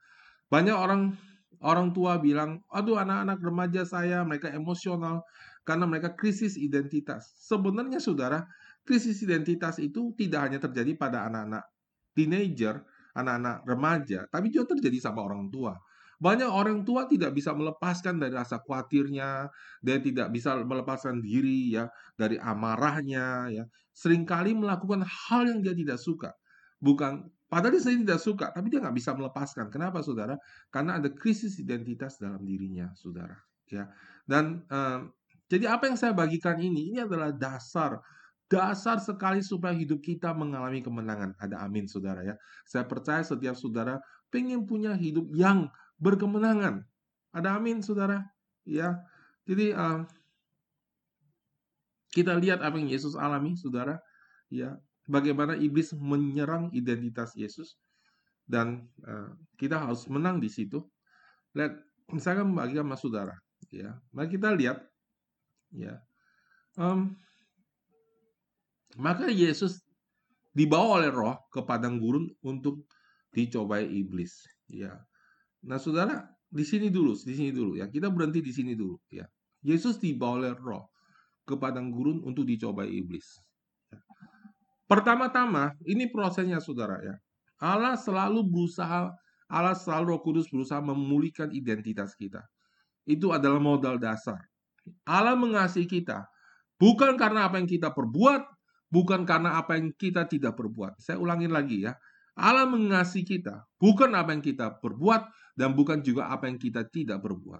Speaker 1: Banyak orang Orang tua bilang, aduh anak-anak remaja saya, mereka emosional karena mereka krisis identitas. Sebenarnya saudara, krisis identitas itu tidak hanya terjadi pada anak-anak teenager, anak-anak remaja, tapi juga terjadi sama orang tua. Banyak orang tua tidak bisa melepaskan dari rasa khawatirnya, dia tidak bisa melepaskan diri ya dari amarahnya ya. Seringkali melakukan hal yang dia tidak suka. Bukan Padahal dia sendiri tidak suka, tapi dia nggak bisa melepaskan. Kenapa, saudara? Karena ada krisis identitas dalam dirinya, saudara. Ya, dan um, jadi apa yang saya bagikan ini, ini adalah dasar, dasar sekali supaya hidup kita mengalami kemenangan. Ada amin, saudara ya. Saya percaya setiap saudara pengen punya hidup yang berkemenangan. Ada amin, saudara. Ya, jadi um, kita lihat apa yang Yesus alami, saudara. Ya, bagaimana iblis menyerang identitas Yesus dan uh, kita harus menang di situ. Lihat, saya membagikan sama saudara, ya. Mari kita lihat, ya. Um, maka Yesus dibawa oleh Roh ke padang gurun untuk dicobai iblis, ya. Nah, saudara, di sini dulu, di sini dulu, ya. Kita berhenti di sini dulu, ya. Yesus dibawa oleh Roh ke padang gurun untuk dicobai iblis. Pertama-tama, ini prosesnya saudara ya. Allah selalu berusaha, Allah selalu Roh Kudus berusaha memulihkan identitas kita. Itu adalah modal dasar. Allah mengasihi kita bukan karena apa yang kita perbuat, bukan karena apa yang kita tidak perbuat. Saya ulangin lagi ya. Allah mengasihi kita bukan apa yang kita perbuat dan bukan juga apa yang kita tidak berbuat.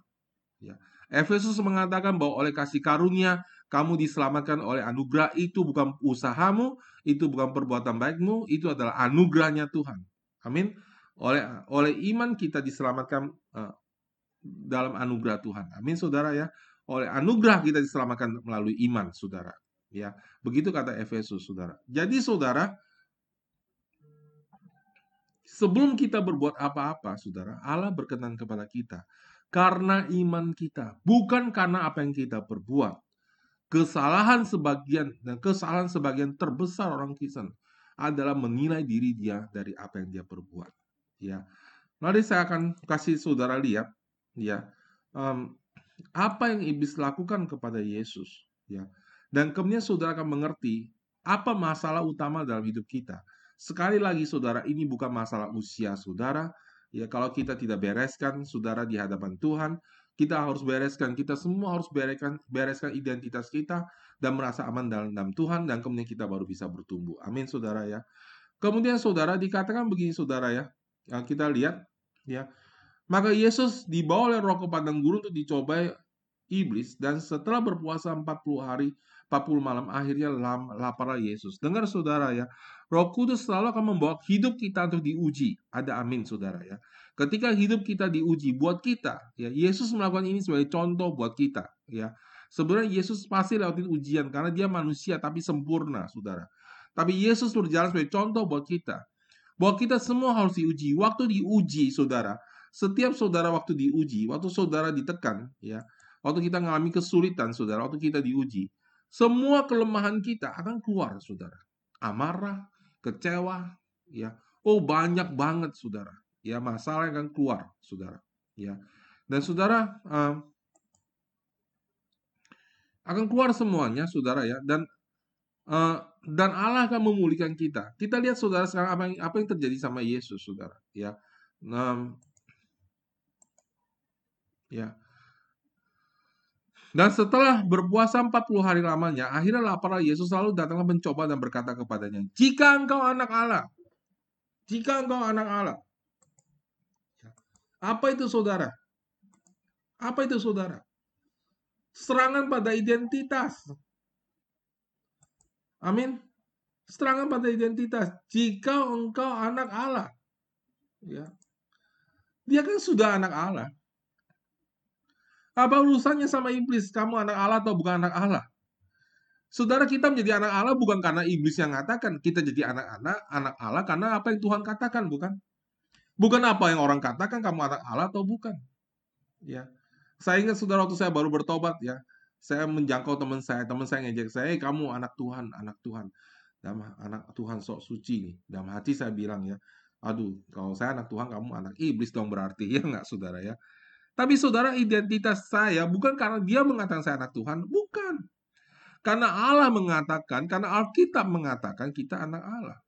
Speaker 1: Ya. Efesus mengatakan bahwa oleh kasih karunia kamu diselamatkan oleh anugerah itu bukan usahamu, itu bukan perbuatan baikmu, itu adalah anugerahnya Tuhan. Amin. Oleh oleh iman kita diselamatkan uh, dalam anugerah Tuhan. Amin, saudara ya. Oleh anugerah kita diselamatkan melalui iman, saudara. Ya, begitu kata Efesus, saudara. Jadi, saudara, sebelum kita berbuat apa-apa, saudara, Allah berkenan kepada kita karena iman kita, bukan karena apa yang kita perbuat. Kesalahan sebagian dan kesalahan sebagian terbesar orang Kristen adalah menilai diri dia dari apa yang dia perbuat. Ya, Nanti saya akan kasih saudara lihat ya um, apa yang iblis lakukan kepada Yesus ya dan kemudian saudara akan mengerti apa masalah utama dalam hidup kita sekali lagi saudara ini bukan masalah usia saudara ya kalau kita tidak bereskan saudara di hadapan Tuhan kita harus bereskan. Kita semua harus bereskan bereskan identitas kita dan merasa aman dalam, Tuhan dan kemudian kita baru bisa bertumbuh. Amin saudara ya. Kemudian saudara dikatakan begini saudara ya. Kita lihat ya. Maka Yesus dibawa oleh roh ke gurun untuk dicobai iblis dan setelah berpuasa 40 hari 40 malam akhirnya lapar Yesus. Dengar saudara ya, Roh Kudus selalu akan membawa hidup kita untuk diuji. Ada amin saudara ya. Ketika hidup kita diuji buat kita, ya Yesus melakukan ini sebagai contoh buat kita, ya. Sebenarnya Yesus pasti lewatin ujian karena dia manusia tapi sempurna, saudara. Tapi Yesus berjalan sebagai contoh buat kita. Bahwa kita semua harus diuji. Waktu diuji, saudara, setiap saudara waktu diuji, waktu saudara ditekan, ya, waktu kita mengalami kesulitan, saudara, waktu kita diuji, semua kelemahan kita akan keluar, saudara. Amarah, kecewa, ya, oh banyak banget, saudara. Ya, masalah akan keluar, saudara. Ya, dan saudara um, akan keluar semuanya, saudara ya, dan uh, dan Allah akan memulihkan kita. Kita lihat saudara sekarang apa yang apa yang terjadi sama Yesus, saudara. Ya, um, Ya. Dan setelah berpuasa 40 hari lamanya, akhirnya lapar Yesus lalu datanglah mencoba dan berkata kepadanya, "Jika engkau anak Allah, jika engkau anak Allah." Ya. Apa itu saudara? Apa itu saudara? Serangan pada identitas. Amin. Serangan pada identitas. Jika engkau anak Allah. Ya. Dia kan sudah anak Allah. Apa urusannya sama iblis? Kamu anak Allah atau bukan anak Allah? Saudara kita menjadi anak Allah bukan karena iblis yang mengatakan. Kita jadi anak-anak, anak Allah karena apa yang Tuhan katakan, bukan? Bukan apa yang orang katakan kamu anak Allah atau bukan. Ya. Saya ingat saudara waktu saya baru bertobat ya. Saya menjangkau teman saya, teman saya ngejek saya, hey, kamu anak Tuhan, anak Tuhan. Dalam anak Tuhan sok suci nih. Dalam hati saya bilang ya, aduh, kalau saya anak Tuhan, kamu anak iblis dong berarti ya nggak saudara ya. Tapi saudara, identitas saya bukan karena dia mengatakan saya anak Tuhan, bukan. Karena Allah mengatakan, karena Alkitab mengatakan kita anak Allah.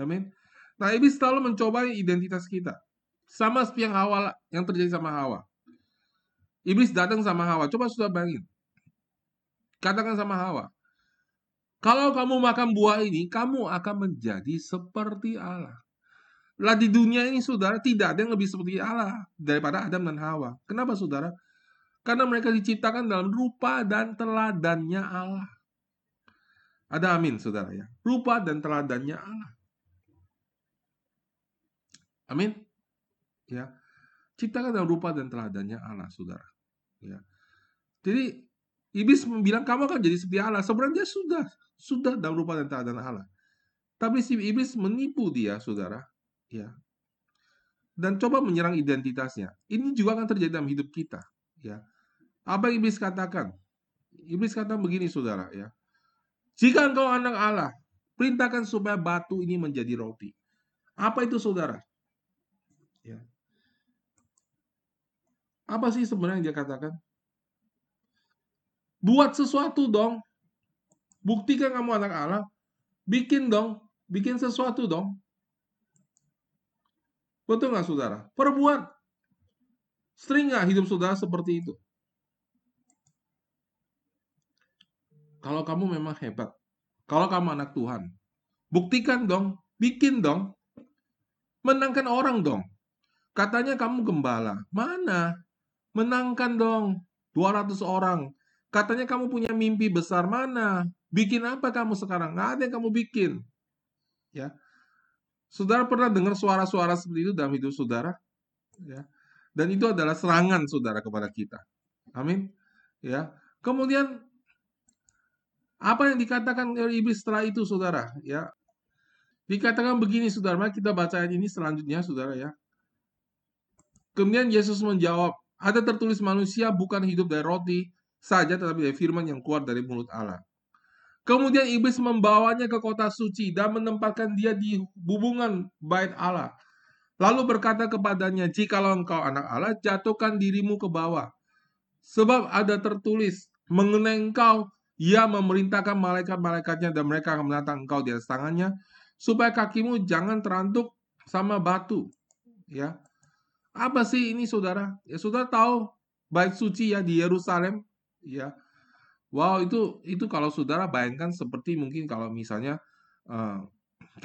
Speaker 1: Amin. Nah, iblis selalu mencoba identitas kita. Sama seperti yang Hawa yang terjadi sama Hawa. Iblis datang sama Hawa. Coba sudah bayangin. Katakan sama Hawa. Kalau kamu makan buah ini, kamu akan menjadi seperti Allah. Lah di dunia ini saudara tidak ada yang lebih seperti Allah daripada Adam dan Hawa. Kenapa saudara? Karena mereka diciptakan dalam rupa dan teladannya Allah. Ada amin saudara ya. Rupa dan teladannya Allah. Amin. Ya. Ciptakan dalam rupa dan teladannya Allah saudara. Ya. Jadi iblis bilang kamu akan jadi seperti Allah. Sebenarnya sudah sudah dalam rupa dan teladan Allah. Tapi si iblis menipu dia, saudara, ya. Dan coba menyerang identitasnya. Ini juga akan terjadi dalam hidup kita, ya. Apa yang iblis katakan? Iblis kata begini, Saudara, ya. Jika engkau anak Allah, perintahkan supaya batu ini menjadi roti. Apa itu, Saudara? Ya. Apa sih sebenarnya yang dia katakan? Buat sesuatu dong. Buktikan kamu anak Allah. Bikin dong. Bikin sesuatu dong. Betul nggak saudara? Perbuat. Sering nggak hidup saudara seperti itu? kalau kamu memang hebat, kalau kamu anak Tuhan, buktikan dong, bikin dong, menangkan orang dong. Katanya kamu gembala, mana? Menangkan dong, 200 orang. Katanya kamu punya mimpi besar, mana? Bikin apa kamu sekarang? Nggak ada yang kamu bikin. Ya, Saudara pernah dengar suara-suara seperti itu dalam hidup saudara? Ya. Dan itu adalah serangan saudara kepada kita. Amin. Ya. Kemudian apa yang dikatakan oleh iblis setelah itu saudara? Ya. Dikatakan begini saudara, mari kita baca ayat ini selanjutnya saudara ya. Kemudian Yesus menjawab, ada tertulis manusia bukan hidup dari roti saja tetapi dari firman yang keluar dari mulut Allah. Kemudian iblis membawanya ke kota suci dan menempatkan dia di hubungan bait Allah. Lalu berkata kepadanya, "Jikalau engkau anak Allah, jatuhkan dirimu ke bawah. Sebab ada tertulis mengenai engkau, ia memerintahkan malaikat-malaikatnya dan mereka akan menatang engkau di atas tangannya, supaya kakimu jangan terantuk sama batu." Ya. Apa sih ini saudara? Ya saudara tahu bait suci ya di Yerusalem, ya Wow, itu itu kalau saudara bayangkan seperti mungkin kalau misalnya uh,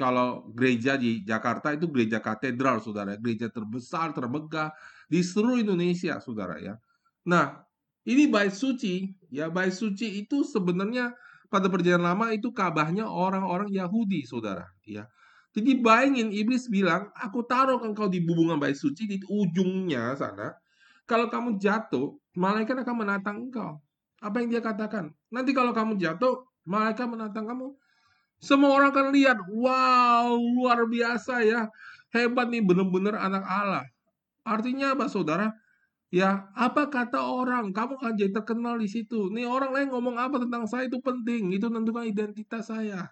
Speaker 1: kalau gereja di Jakarta itu gereja katedral, saudara, gereja terbesar, termegah di seluruh Indonesia, saudara ya. Nah, ini bait suci, ya bait suci itu sebenarnya pada perjanjian lama itu kabahnya orang-orang Yahudi, saudara, ya. Jadi bayangin iblis bilang, aku taruh engkau di bubungan bait suci di ujungnya sana. Kalau kamu jatuh, malaikat akan menatang engkau. Apa yang dia katakan? Nanti kalau kamu jatuh, malaikat menantang kamu. Semua orang akan lihat, wow, luar biasa ya. Hebat nih, benar-benar anak Allah. Artinya apa, saudara? Ya, apa kata orang? Kamu akan jadi terkenal di situ. Nih orang lain ngomong apa tentang saya itu penting. Itu tentukan identitas saya.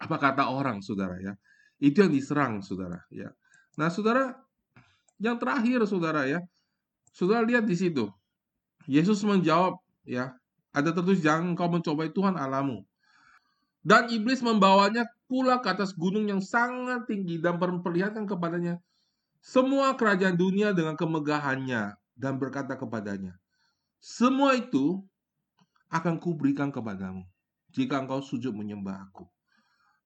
Speaker 1: Apa kata orang, saudara ya? Itu yang diserang, saudara ya. Nah, saudara, yang terakhir, saudara ya. Saudara lihat di situ. Yesus menjawab, ya, ada tertulis jangan kau mencobai Tuhan alamu. Dan iblis membawanya pula ke atas gunung yang sangat tinggi dan memperlihatkan kepadanya semua kerajaan dunia dengan kemegahannya dan berkata kepadanya, semua itu akan kuberikan kepadamu jika engkau sujud menyembah aku.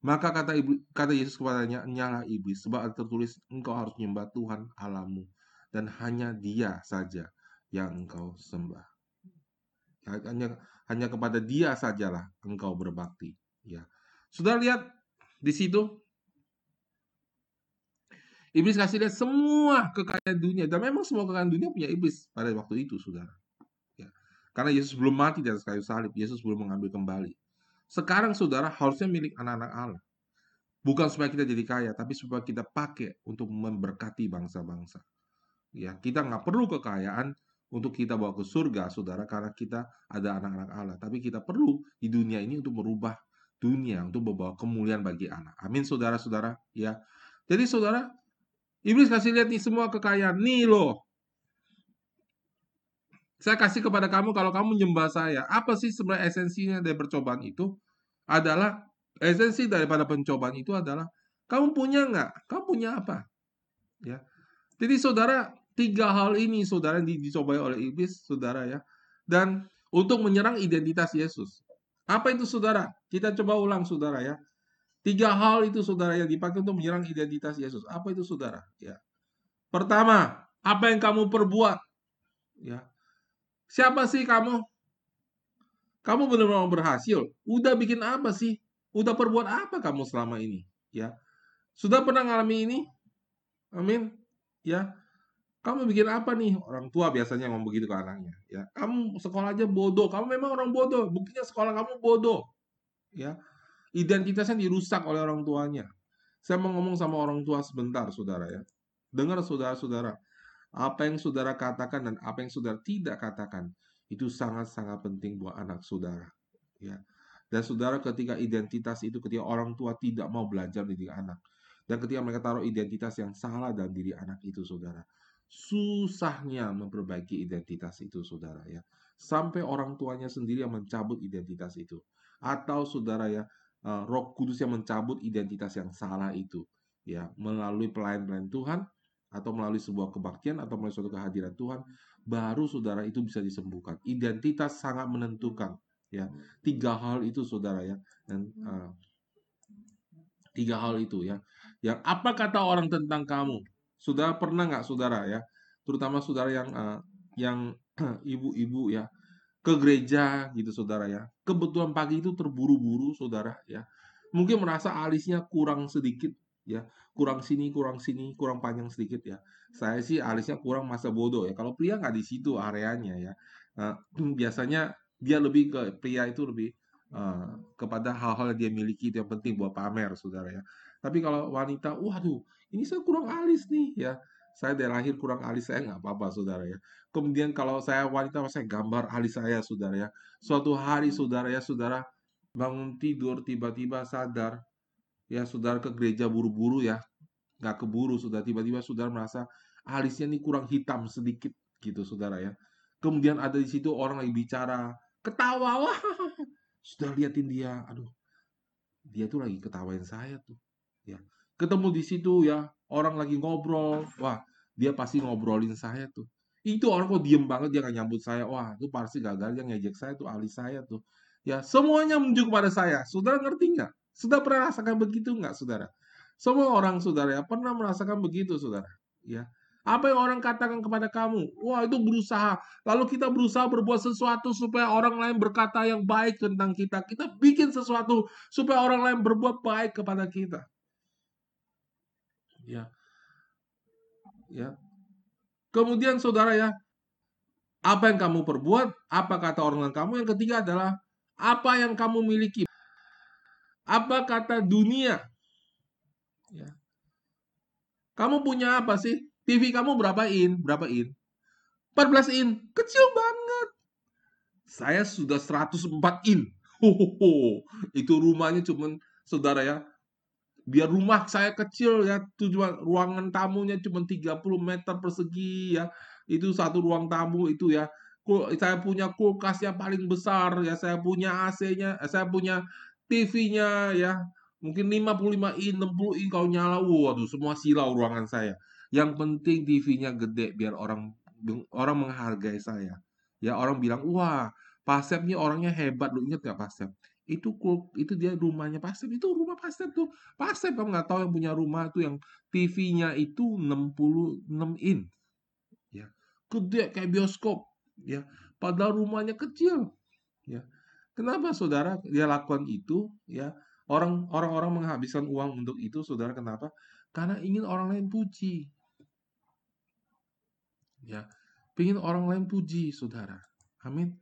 Speaker 1: Maka kata iblis, kata Yesus kepadanya, nyala iblis, sebab ada tertulis engkau harus menyembah Tuhan alamu dan hanya dia saja yang engkau sembah. Ya, hanya hanya kepada Dia sajalah engkau berbakti. Ya, sudah lihat di situ. Iblis kasih lihat semua kekayaan dunia dan memang semua kekayaan dunia punya iblis pada waktu itu, saudara. Ya. Karena Yesus belum mati di atas kayu salib, Yesus belum mengambil kembali. Sekarang saudara harusnya milik anak-anak Allah. Bukan supaya kita jadi kaya, tapi supaya kita pakai untuk memberkati bangsa-bangsa. Ya, kita nggak perlu kekayaan, untuk kita bawa ke surga, saudara, karena kita ada anak-anak Allah. Tapi kita perlu di dunia ini untuk merubah dunia, untuk membawa kemuliaan bagi anak. Amin, saudara-saudara. Ya, jadi saudara, iblis kasih lihat nih semua kekayaan. Nih loh, saya kasih kepada kamu kalau kamu nyembah saya. Apa sih sebenarnya esensinya dari percobaan itu? Adalah esensi daripada pencobaan itu adalah kamu punya nggak? Kamu punya apa? Ya. Jadi saudara, Tiga hal ini saudara yang dicobai oleh iblis, saudara ya. Dan untuk menyerang identitas Yesus. Apa itu saudara? Kita coba ulang saudara ya. Tiga hal itu saudara yang dipakai untuk menyerang identitas Yesus. Apa itu saudara? Ya. Pertama, apa yang kamu perbuat? Ya. Siapa sih kamu? Kamu benar-benar berhasil. Udah bikin apa sih? Udah perbuat apa kamu selama ini? Ya. Sudah pernah ngalami ini? Amin. Ya. Kamu bikin apa nih? Orang tua biasanya ngomong begitu ke anaknya. Ya, kamu sekolah aja bodoh. Kamu memang orang bodoh. Buktinya sekolah kamu bodoh. Ya, identitasnya dirusak oleh orang tuanya. Saya mau ngomong sama orang tua sebentar, saudara ya. Dengar saudara-saudara, apa yang saudara katakan dan apa yang saudara tidak katakan itu sangat-sangat penting buat anak saudara. Ya. Dan saudara ketika identitas itu ketika orang tua tidak mau belajar mendidik anak dan ketika mereka taruh identitas yang salah dalam diri anak itu saudara susahnya memperbaiki identitas itu saudara ya sampai orang tuanya sendiri yang mencabut identitas itu atau saudara ya uh, Roh Kudus yang mencabut identitas yang salah itu ya melalui pelayan-pelayan Tuhan atau melalui sebuah kebaktian atau melalui suatu kehadiran Tuhan baru saudara itu bisa disembuhkan. Identitas sangat menentukan, ya. Tiga hal itu saudara ya. Dan uh, tiga hal itu ya. Yang apa kata orang tentang kamu? Sudah pernah nggak saudara ya? Terutama saudara yang uh, yang ibu-ibu ya ke gereja gitu saudara ya. Kebetulan pagi itu terburu-buru saudara ya. Mungkin merasa alisnya kurang sedikit ya kurang sini kurang sini kurang panjang sedikit ya saya sih alisnya kurang masa bodoh ya kalau pria nggak di situ areanya ya uh, biasanya dia lebih ke pria itu lebih uh, kepada hal-hal yang dia miliki itu yang penting buat pamer saudara ya. Tapi kalau wanita waduh ini saya kurang alis nih ya. Saya dari lahir kurang alis saya nggak apa-apa saudara ya. Kemudian kalau saya wanita saya gambar alis saya saudara ya. Suatu hari saudara ya saudara bangun tidur tiba-tiba sadar ya saudara ke gereja buru-buru ya. Nggak keburu sudah tiba-tiba saudara merasa alisnya ini kurang hitam sedikit gitu saudara ya. Kemudian ada di situ orang lagi bicara ketawa wah sudah liatin dia aduh dia tuh lagi ketawain saya tuh. Ya ketemu di situ ya orang lagi ngobrol wah dia pasti ngobrolin saya tuh. Itu orang kok diem banget dia nggak nyambut saya. Wah itu pasti gagal dia ngejek saya tuh alis saya tuh. Ya semuanya menunjuk pada saya saudara ngerti nggak? Sudah pernah rasakan begitu nggak, saudara? Semua orang, saudara, ya, pernah merasakan begitu, saudara. Ya, apa yang orang katakan kepada kamu? Wah, itu berusaha. Lalu kita berusaha berbuat sesuatu supaya orang lain berkata yang baik tentang kita. Kita bikin sesuatu supaya orang lain berbuat baik kepada kita. Ya. Ya. Kemudian saudara ya, apa yang kamu perbuat, apa kata orang lain kamu. Yang ketiga adalah apa yang kamu miliki. Apa kata dunia? Ya. Kamu punya apa sih? TV kamu berapa in? Berapa in? 14 in. Kecil banget. Saya sudah 104 in. Hohoho. Itu rumahnya cuman saudara ya. Biar rumah saya kecil ya, tujuan ruangan tamunya cuma 30 meter persegi ya. Itu satu ruang tamu itu ya saya punya kulkas yang paling besar ya saya punya AC-nya eh, saya punya TV-nya ya, mungkin 55 in, 60 in kalau nyala, waduh semua silau ruangan saya. Yang penting TV-nya gede biar orang orang menghargai saya. Ya orang bilang, wah Pasep nih orangnya hebat, lu inget gak Pasep? Itu itu dia rumahnya Pasep, itu rumah Pasep tuh. Pasep kamu nggak tahu yang punya rumah itu yang TV-nya itu 66 in. Ya, gede kayak bioskop, ya. Padahal rumahnya kecil, ya. Kenapa saudara dia lakukan itu? Ya, orang orang-orang menghabiskan uang untuk itu, saudara. Kenapa? Karena ingin orang lain puji. Ya, ingin orang lain puji, saudara. Amin.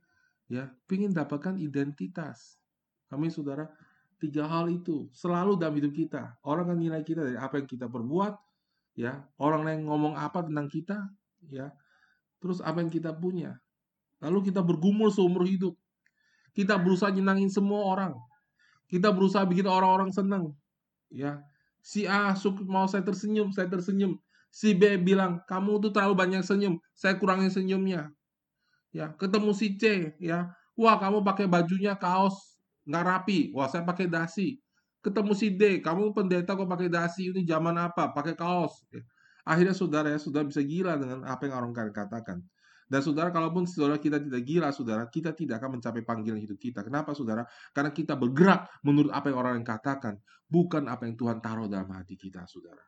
Speaker 1: Ya, ingin dapatkan identitas. Amin, saudara. Tiga hal itu selalu dalam hidup kita. Orang akan nilai kita dari apa yang kita perbuat, ya. Orang lain ngomong apa tentang kita, ya. Terus apa yang kita punya. Lalu kita bergumul seumur hidup. Kita berusaha nyenangin semua orang. Kita berusaha bikin orang-orang senang. Ya, si A mau saya tersenyum, saya tersenyum. Si B bilang, kamu tuh terlalu banyak senyum, saya kurangin senyumnya. Ya, ketemu si C, ya, wah kamu pakai bajunya kaos nggak rapi, wah saya pakai dasi. Ketemu si D, kamu pendeta kok pakai dasi, ini zaman apa, pakai kaos. Ya. Akhirnya saudara ya sudah bisa gila dengan apa yang orang katakan. Dan saudara, kalaupun saudara kita tidak gila, saudara, kita tidak akan mencapai panggilan hidup kita. Kenapa, saudara? Karena kita bergerak menurut apa yang orang yang katakan, bukan apa yang Tuhan taruh dalam hati kita, saudara.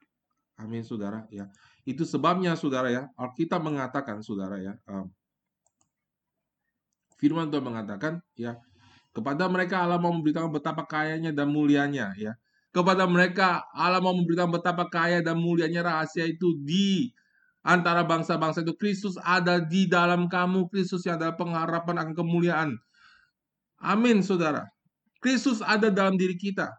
Speaker 1: Amin, saudara. Ya, itu sebabnya, saudara ya. Alkitab mengatakan, saudara ya. Um, firman Tuhan mengatakan, ya, kepada mereka Allah mau memberitakan betapa kayanya dan mulianya, ya. Kepada mereka Allah mau memberitakan betapa kaya dan mulianya rahasia itu di antara bangsa-bangsa itu Kristus ada di dalam kamu Kristus yang adalah pengharapan akan kemuliaan amin saudara Kristus ada dalam diri kita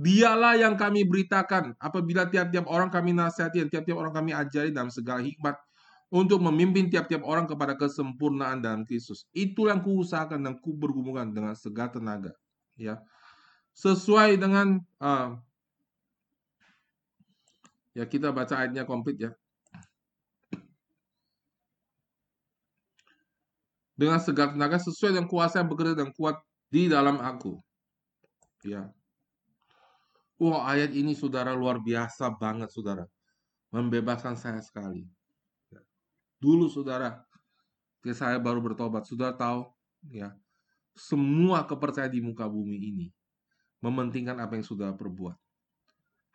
Speaker 1: dialah yang kami beritakan apabila tiap-tiap orang kami nasihati dan tiap-tiap orang kami ajari dalam segala hikmat untuk memimpin tiap-tiap orang kepada kesempurnaan dalam Kristus itu yang kuusahakan dan ku bergumulkan dengan segala tenaga ya sesuai dengan uh, ya kita baca ayatnya komplit ya dengan segala tenaga sesuai dengan kuasa yang bekerja dan kuat di dalam aku. Ya. Wah, ayat ini saudara luar biasa banget saudara. Membebaskan saya sekali. Ya. Dulu saudara, ketika saya baru bertobat, sudah tahu ya, semua kepercayaan di muka bumi ini mementingkan apa yang sudah perbuat.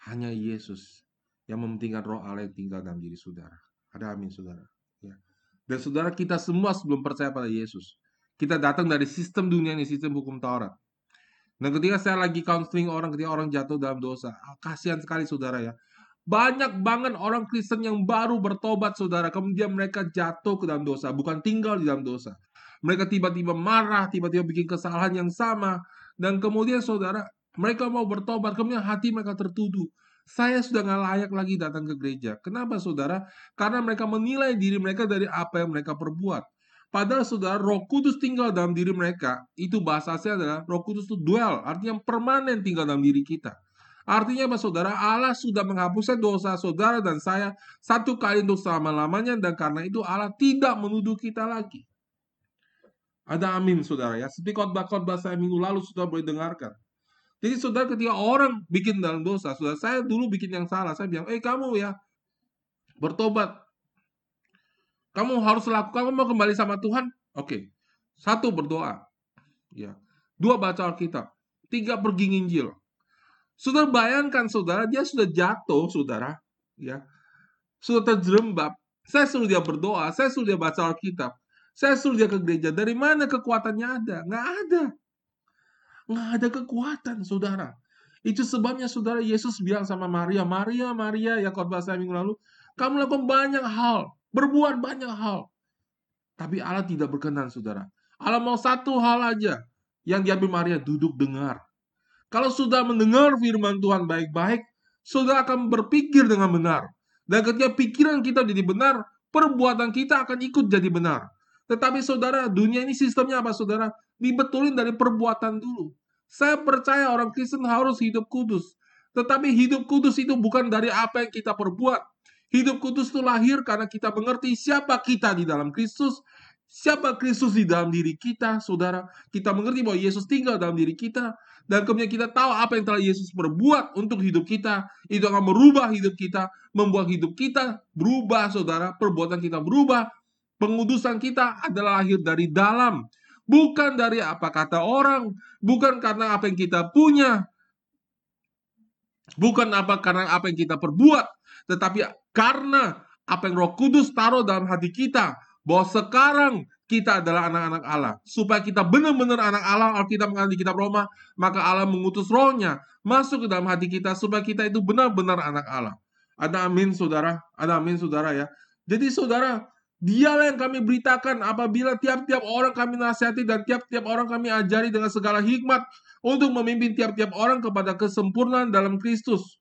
Speaker 1: Hanya Yesus yang mementingkan roh Allah yang tinggal dalam diri saudara. Ada amin saudara. Ya. Dan saudara kita semua sebelum percaya pada Yesus. Kita datang dari sistem dunia ini, sistem hukum Taurat. Dan ketika saya lagi counseling orang, ketika orang jatuh dalam dosa, ah, kasihan sekali saudara ya. Banyak banget orang Kristen yang baru bertobat saudara, kemudian mereka jatuh ke dalam dosa, bukan tinggal di dalam dosa. Mereka tiba-tiba marah, tiba-tiba bikin kesalahan yang sama, dan kemudian saudara, mereka mau bertobat, kemudian hati mereka tertuduh. Saya sudah nggak layak lagi datang ke gereja. Kenapa saudara? Karena mereka menilai diri mereka dari apa yang mereka perbuat. Padahal saudara, roh kudus tinggal dalam diri mereka. Itu bahasa saya adalah roh kudus itu dwell, artinya permanen tinggal dalam diri kita. Artinya apa saudara? Allah sudah menghapuskan dosa saudara dan saya satu kali untuk selama-lamanya dan karena itu Allah tidak menuduh kita lagi. Ada amin saudara ya. Seperti khotbah-khotbah saya minggu lalu sudah boleh dengarkan. Jadi saudara ketika orang bikin dalam dosa, saudara saya dulu bikin yang salah, saya bilang, eh kamu ya bertobat, kamu harus lakukan, kamu mau kembali sama Tuhan? Oke. Satu, berdoa. Ya. Dua, baca Alkitab. Tiga, pergi nginjil. Saudara bayangkan, saudara, dia sudah jatuh, saudara. ya Sudah terjerembab. Saya suruh dia berdoa, saya suruh dia baca Alkitab. Saya suruh dia ke gereja. Dari mana kekuatannya ada? Nggak ada. Nggak ada kekuatan, saudara. Itu sebabnya saudara Yesus bilang sama Maria, Maria, Maria, ya khotbah saya minggu lalu, kamu lakukan banyak hal berbuat banyak hal. Tapi Allah tidak berkenan, saudara. Allah mau satu hal aja yang diambil Maria, duduk dengar. Kalau sudah mendengar firman Tuhan baik-baik, saudara akan berpikir dengan benar. Dan ketika pikiran kita jadi benar, perbuatan kita akan ikut jadi benar. Tetapi saudara, dunia ini sistemnya apa saudara? Dibetulin dari perbuatan dulu. Saya percaya orang Kristen harus hidup kudus. Tetapi hidup kudus itu bukan dari apa yang kita perbuat, Hidup kudus itu lahir karena kita mengerti siapa kita di dalam Kristus, siapa Kristus di dalam diri kita, saudara. Kita mengerti bahwa Yesus tinggal dalam diri kita, dan kemudian kita tahu apa yang telah Yesus perbuat untuk hidup kita, itu akan merubah hidup kita, membuat hidup kita berubah, saudara. Perbuatan kita berubah, pengudusan kita adalah lahir dari dalam, bukan dari apa kata orang, bukan karena apa yang kita punya, bukan apa karena apa yang kita perbuat, tetapi karena apa yang Roh Kudus taruh dalam hati kita bahwa sekarang kita adalah anak-anak Allah. Supaya kita benar-benar anak Allah, Alkitab mengatakan di kitab Roma, maka Allah mengutus rohnya masuk ke dalam hati kita supaya kita itu benar-benar anak Allah. Ada amin saudara, ada amin saudara ya. Jadi saudara, dialah yang kami beritakan apabila tiap-tiap orang kami nasihati dan tiap-tiap orang kami ajari dengan segala hikmat untuk memimpin tiap-tiap orang kepada kesempurnaan dalam Kristus.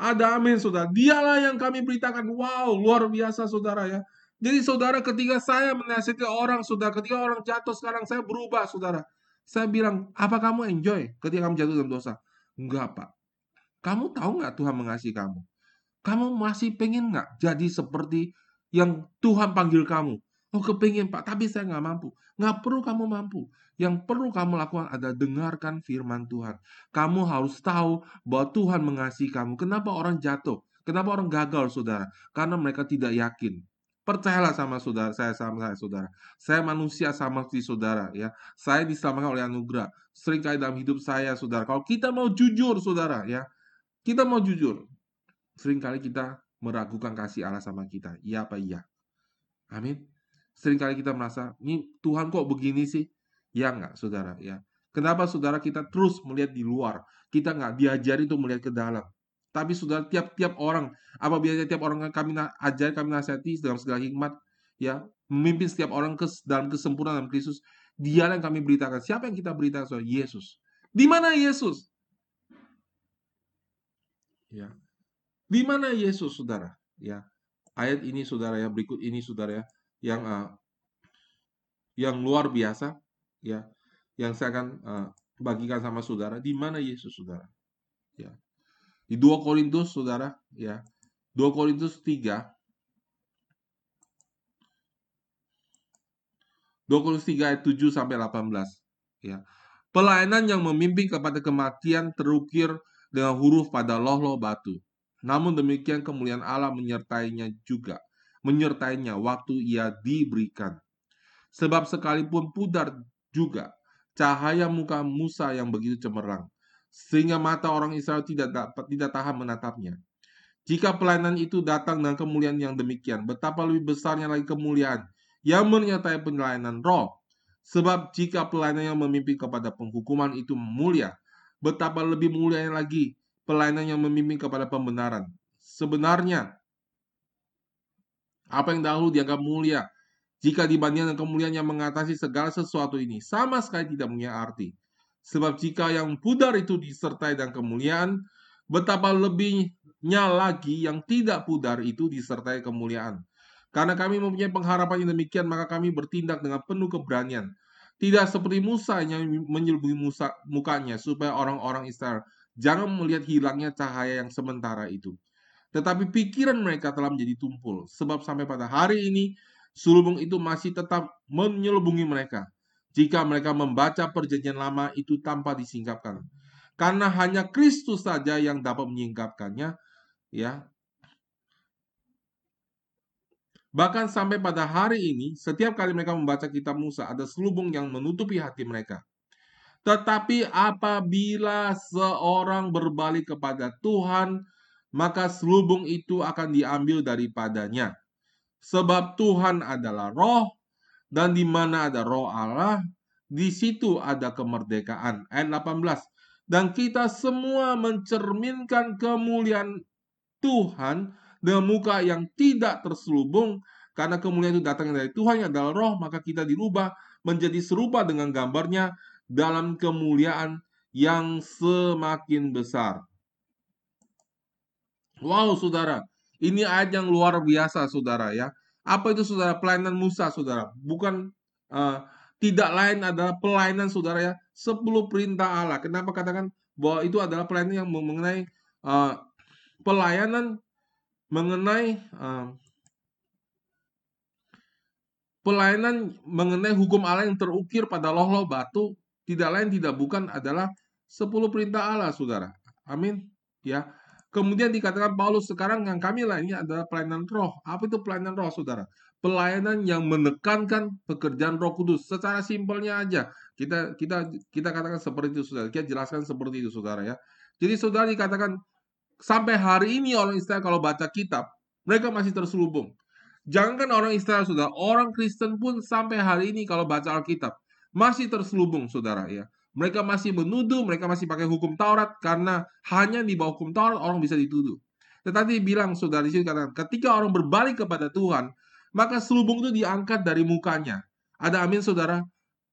Speaker 1: Ada amin saudara. Dialah yang kami beritakan. Wow, luar biasa saudara ya. Jadi saudara ketika saya menasihati orang, saudara ketika orang jatuh sekarang saya berubah saudara. Saya bilang, apa kamu enjoy ketika kamu jatuh dalam dosa? Enggak pak. Kamu tahu nggak Tuhan mengasihi kamu? Kamu masih pengen nggak jadi seperti yang Tuhan panggil kamu? Oh kepingin pak, tapi saya nggak mampu. Nggak perlu kamu mampu. Yang perlu kamu lakukan adalah dengarkan firman Tuhan. Kamu harus tahu bahwa Tuhan mengasihi kamu. Kenapa orang jatuh? Kenapa orang gagal, saudara? Karena mereka tidak yakin. Percayalah sama saudara, saya sama saya saudara. Saya manusia sama seperti saudara ya. Saya diselamatkan oleh anugerah. Seringkali dalam hidup saya, saudara. Kalau kita mau jujur, saudara ya. Kita mau jujur. Seringkali kita meragukan kasih Allah sama kita. Iya apa iya? Amin. Seringkali kita merasa, ini Tuhan kok begini sih? Ya enggak, saudara? Ya. Kenapa saudara kita terus melihat di luar? Kita nggak diajari untuk melihat ke dalam. Tapi saudara tiap-tiap orang, apabila tiap orang kami ajar, kami nasihati dalam segala hikmat, ya memimpin setiap orang ke dalam kesempurnaan dalam Kristus, dia yang kami beritakan. Siapa yang kita beritakan soal Yesus? Di mana Yesus? Ya. Di mana Yesus, saudara? Ya. Ayat ini, saudara ya, berikut ini, saudara ya, yang uh, yang luar biasa ya yang saya akan uh, bagikan sama saudara di mana Yesus saudara? Ya di 2 Korintus saudara ya 2 Korintus 3 2 Korintus 3 ayat 7 sampai 18 ya. Pelayanan yang memimpin kepada kematian terukir dengan huruf pada loh-loh batu. Namun demikian kemuliaan Allah menyertainya juga menyertainya waktu ia diberikan. Sebab sekalipun pudar juga cahaya muka Musa yang begitu cemerlang, sehingga mata orang Israel tidak dapat tidak tahan menatapnya. Jika pelayanan itu datang dengan kemuliaan yang demikian, betapa lebih besarnya lagi kemuliaan yang menyertai pelayanan roh. Sebab jika pelayanan yang memimpin kepada penghukuman itu mulia, betapa lebih mulianya lagi pelayanan yang memimpin kepada pembenaran. Sebenarnya, apa yang dahulu dianggap mulia, jika dibandingkan kemuliaan yang mengatasi segala sesuatu ini, sama sekali tidak punya arti. Sebab jika yang pudar itu disertai dengan kemuliaan, betapa lebihnya lagi yang tidak pudar itu disertai kemuliaan. Karena kami mempunyai pengharapan yang demikian, maka kami bertindak dengan penuh keberanian. Tidak seperti Musa yang menyelubungi Musa, mukanya, supaya orang-orang Israel jangan melihat hilangnya cahaya yang sementara itu. Tetapi pikiran mereka telah menjadi tumpul, sebab sampai pada hari ini sulubung itu masih tetap menyelubungi mereka. Jika mereka membaca perjanjian lama itu tanpa disingkapkan. Karena hanya Kristus saja yang dapat menyingkapkannya, ya. Bahkan sampai pada hari ini, setiap kali mereka membaca kitab Musa, ada selubung yang menutupi hati mereka. Tetapi apabila seorang berbalik kepada Tuhan, maka selubung itu akan diambil daripadanya. Sebab Tuhan adalah roh, dan di mana ada roh Allah, di situ ada kemerdekaan. Ayat 18. Dan kita semua mencerminkan kemuliaan Tuhan dengan muka yang tidak terselubung, karena kemuliaan itu datang dari Tuhan yang adalah roh, maka kita dirubah menjadi serupa dengan gambarnya dalam kemuliaan yang semakin besar. Wow, saudara, ini ayat yang luar biasa, saudara ya. Apa itu saudara pelayanan Musa, saudara? Bukan uh, tidak lain adalah pelayanan saudara ya. Sepuluh perintah Allah. Kenapa katakan bahwa itu adalah pelayanan yang mengenai uh, pelayanan mengenai uh, pelayanan mengenai hukum Allah yang terukir pada loh-loh batu tidak lain tidak bukan adalah sepuluh perintah Allah, saudara. Amin. Ya, Kemudian dikatakan Paulus sekarang yang kami lainnya adalah pelayanan roh. Apa itu pelayanan roh, saudara? Pelayanan yang menekankan pekerjaan Roh Kudus. Secara simpelnya aja, kita kita kita katakan seperti itu, saudara. Kita jelaskan seperti itu, saudara ya. Jadi saudara dikatakan sampai hari ini orang Israel kalau baca kitab, mereka masih terselubung. Jangankan orang Israel, saudara, orang Kristen pun sampai hari ini kalau baca Alkitab masih terselubung, saudara ya. Mereka masih menuduh, mereka masih pakai hukum Taurat karena hanya di bawah hukum Taurat orang bisa dituduh. Tetapi bilang saudara di sini katakan, ketika orang berbalik kepada Tuhan, maka selubung itu diangkat dari mukanya. Ada amin saudara?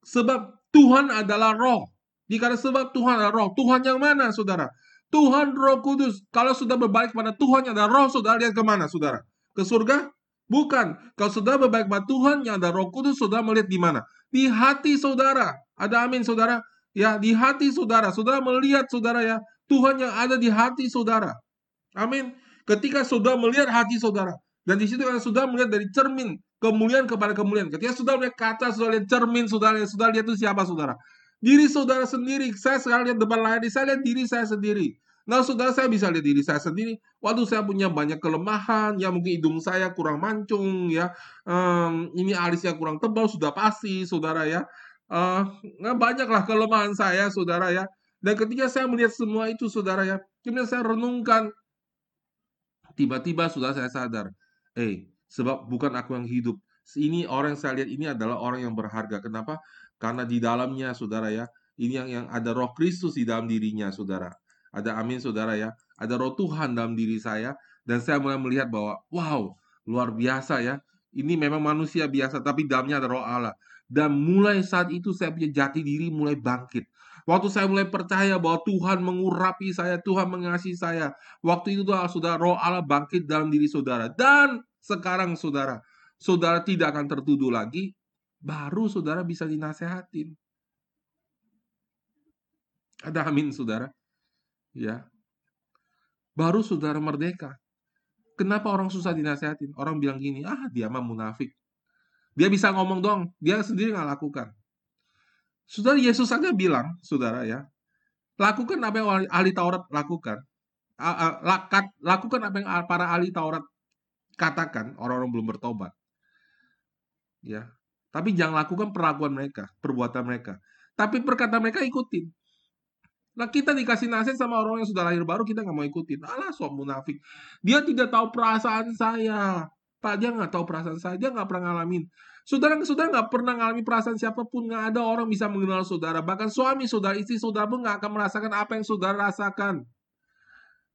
Speaker 1: Sebab Tuhan adalah roh. Dikatakan sebab Tuhan adalah roh. Tuhan yang mana saudara? Tuhan roh kudus. Kalau sudah berbalik kepada Tuhan yang ada roh, saudara lihat ke mana saudara? Ke surga? Bukan. Kalau sudah berbalik kepada Tuhan yang ada roh kudus, saudara melihat di mana? Di hati saudara. Ada amin saudara? Ya, di hati saudara. Saudara melihat saudara ya, Tuhan yang ada di hati saudara. Amin. Ketika saudara melihat hati saudara, dan di situ kan saudara melihat dari cermin kemuliaan kepada kemuliaan. Ketika saudara melihat kaca, saudara lihat cermin saudara, saudara lihat itu siapa saudara? Diri saudara sendiri. Saya sekarang lihat depan layar, saya lihat diri saya sendiri. Nah, saudara saya bisa lihat diri saya sendiri. Waduh, saya punya banyak kelemahan. Ya, mungkin hidung saya kurang mancung, ya. Um, ini alisnya kurang tebal, sudah pasti, saudara ya uh, banyaklah kelemahan saya, saudara ya. Dan ketika saya melihat semua itu, saudara ya, kemudian saya renungkan, tiba-tiba sudah saya sadar, eh, sebab bukan aku yang hidup. Ini orang yang saya lihat ini adalah orang yang berharga. Kenapa? Karena di dalamnya, saudara ya, ini yang yang ada Roh Kristus di dalam dirinya, saudara. Ada amin, saudara ya. Ada Roh Tuhan dalam diri saya, dan saya mulai melihat bahwa, wow, luar biasa ya. Ini memang manusia biasa, tapi dalamnya ada Roh Allah. Dan mulai saat itu saya punya jati diri mulai bangkit. Waktu saya mulai percaya bahwa Tuhan mengurapi saya, Tuhan mengasihi saya. Waktu itu sudah roh Allah bangkit dalam diri saudara. Dan sekarang saudara, saudara tidak akan tertuduh lagi. Baru saudara bisa dinasehatin. Ada amin saudara. Ya. Baru saudara merdeka. Kenapa orang susah dinasehatin? Orang bilang gini, ah dia mah munafik. Dia bisa ngomong dong, dia sendiri nggak lakukan. Saudara Yesus saja bilang, saudara ya, lakukan apa yang ahli Taurat lakukan. Lakukan apa yang para ahli Taurat katakan, orang-orang belum bertobat. Ya, Tapi jangan lakukan perlakuan mereka, perbuatan mereka. Tapi perkataan mereka ikutin. Nah kita dikasih nasihat sama orang yang sudah lahir baru, kita nggak mau ikutin. Alah, sok munafik. Dia tidak tahu perasaan saya. Pak, dia nggak tahu perasaan saya. Dia nggak pernah ngalamin. Saudara-saudara nggak pernah ngalami perasaan siapa pun. Nggak ada orang bisa mengenal saudara. Bahkan suami, saudara, istri, saudara pun nggak akan merasakan apa yang saudara rasakan.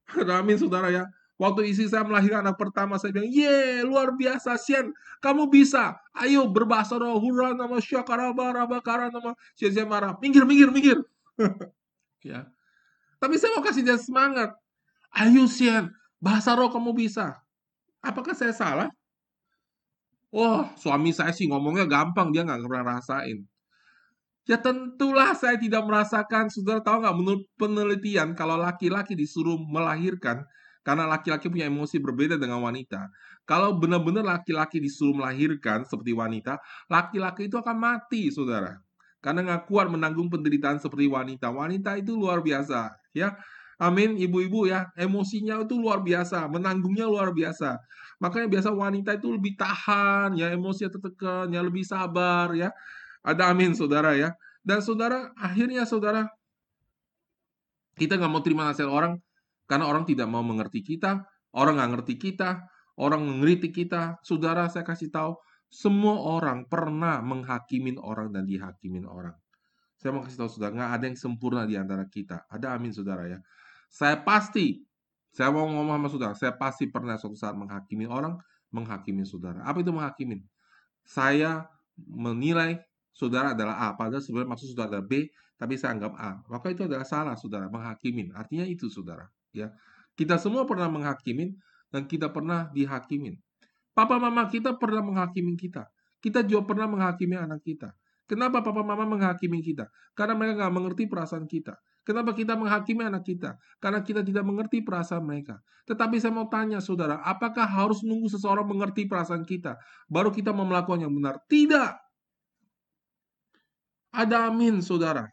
Speaker 1: Amin, saudara ya. Waktu istri saya melahirkan anak pertama, saya bilang, ye, luar biasa, Sian, kamu bisa. Ayo, berbahasa roh, hurra, nama syakaraba, rabakara, nama sian marah. Minggir, minggir, minggir. ya. Tapi saya mau kasih dia semangat. Ayo, Sian, bahasa roh kamu bisa. Apakah saya salah? Wah, suami saya sih ngomongnya gampang, dia nggak pernah rasain. Ya tentulah saya tidak merasakan. Saudara tahu nggak menurut penelitian kalau laki-laki disuruh melahirkan karena laki-laki punya emosi berbeda dengan wanita. Kalau benar-benar laki-laki disuruh melahirkan seperti wanita, laki-laki itu akan mati, saudara. Karena nggak kuat menanggung penderitaan seperti wanita. Wanita itu luar biasa, ya. Amin, ibu-ibu ya. Emosinya itu luar biasa, menanggungnya luar biasa. Makanya biasa wanita itu lebih tahan, ya emosinya tertekan, ya lebih sabar, ya ada amin saudara ya. Dan saudara, akhirnya saudara, kita nggak mau terima nasihat orang karena orang tidak mau mengerti kita, orang nggak ngerti kita, orang mengkritik kita. Saudara, saya kasih tahu, semua orang pernah menghakimin orang dan dihakimin orang. Saya mau kasih tahu saudara, nggak ada yang sempurna di antara kita. Ada amin saudara ya. Saya pasti, saya mau ngomong sama saudara, saya pasti pernah suatu saat menghakimi orang, menghakimi saudara. Apa itu menghakimin? Saya menilai saudara adalah A, padahal sebenarnya maksud saudara adalah B, tapi saya anggap A. Maka itu adalah salah, saudara, menghakimin. Artinya itu, saudara. Ya, kita semua pernah menghakimin dan kita pernah dihakimin. Papa mama kita pernah menghakimin kita. Kita juga pernah menghakimi anak kita. Kenapa papa mama menghakimi kita? Karena mereka nggak mengerti perasaan kita. Kenapa kita menghakimi anak kita? Karena kita tidak mengerti perasaan mereka. Tetapi saya mau tanya saudara, apakah harus nunggu seseorang mengerti perasaan kita baru kita mau melakukan yang benar? Tidak. Ada amin, saudara.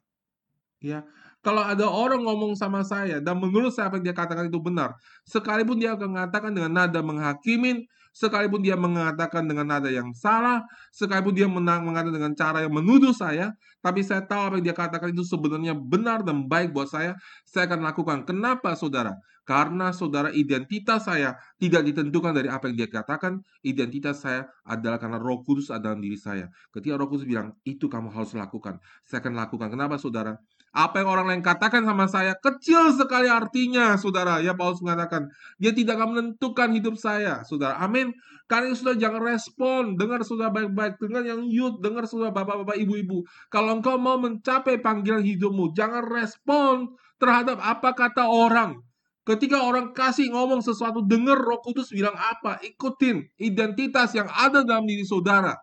Speaker 1: Ya, kalau ada orang ngomong sama saya dan menurut saya apa yang dia katakan itu benar, sekalipun dia akan mengatakan dengan nada menghakimin, sekalipun dia mengatakan dengan nada yang salah, sekalipun dia menang mengatakan dengan cara yang menuduh saya, tapi saya tahu apa yang dia katakan itu sebenarnya benar dan baik buat saya, saya akan lakukan. Kenapa, saudara? Karena saudara identitas saya tidak ditentukan dari apa yang dia katakan, identitas saya adalah karena Roh Kudus ada dalam diri saya. Ketika Roh Kudus bilang, "Itu kamu harus lakukan." Saya akan lakukan. Kenapa, Saudara? Apa yang orang lain katakan sama saya kecil sekali artinya, Saudara. Ya Paulus mengatakan, dia tidak akan menentukan hidup saya, Saudara. Amin. Karena sudah jangan respon, dengar sudah baik-baik, dengar yang youth, dengar sudah bapak-bapak, ibu-ibu. Kalau engkau mau mencapai panggilan hidupmu, jangan respon terhadap apa kata orang. Ketika orang kasih ngomong sesuatu, dengar roh kudus bilang apa, ikutin identitas yang ada dalam diri saudara.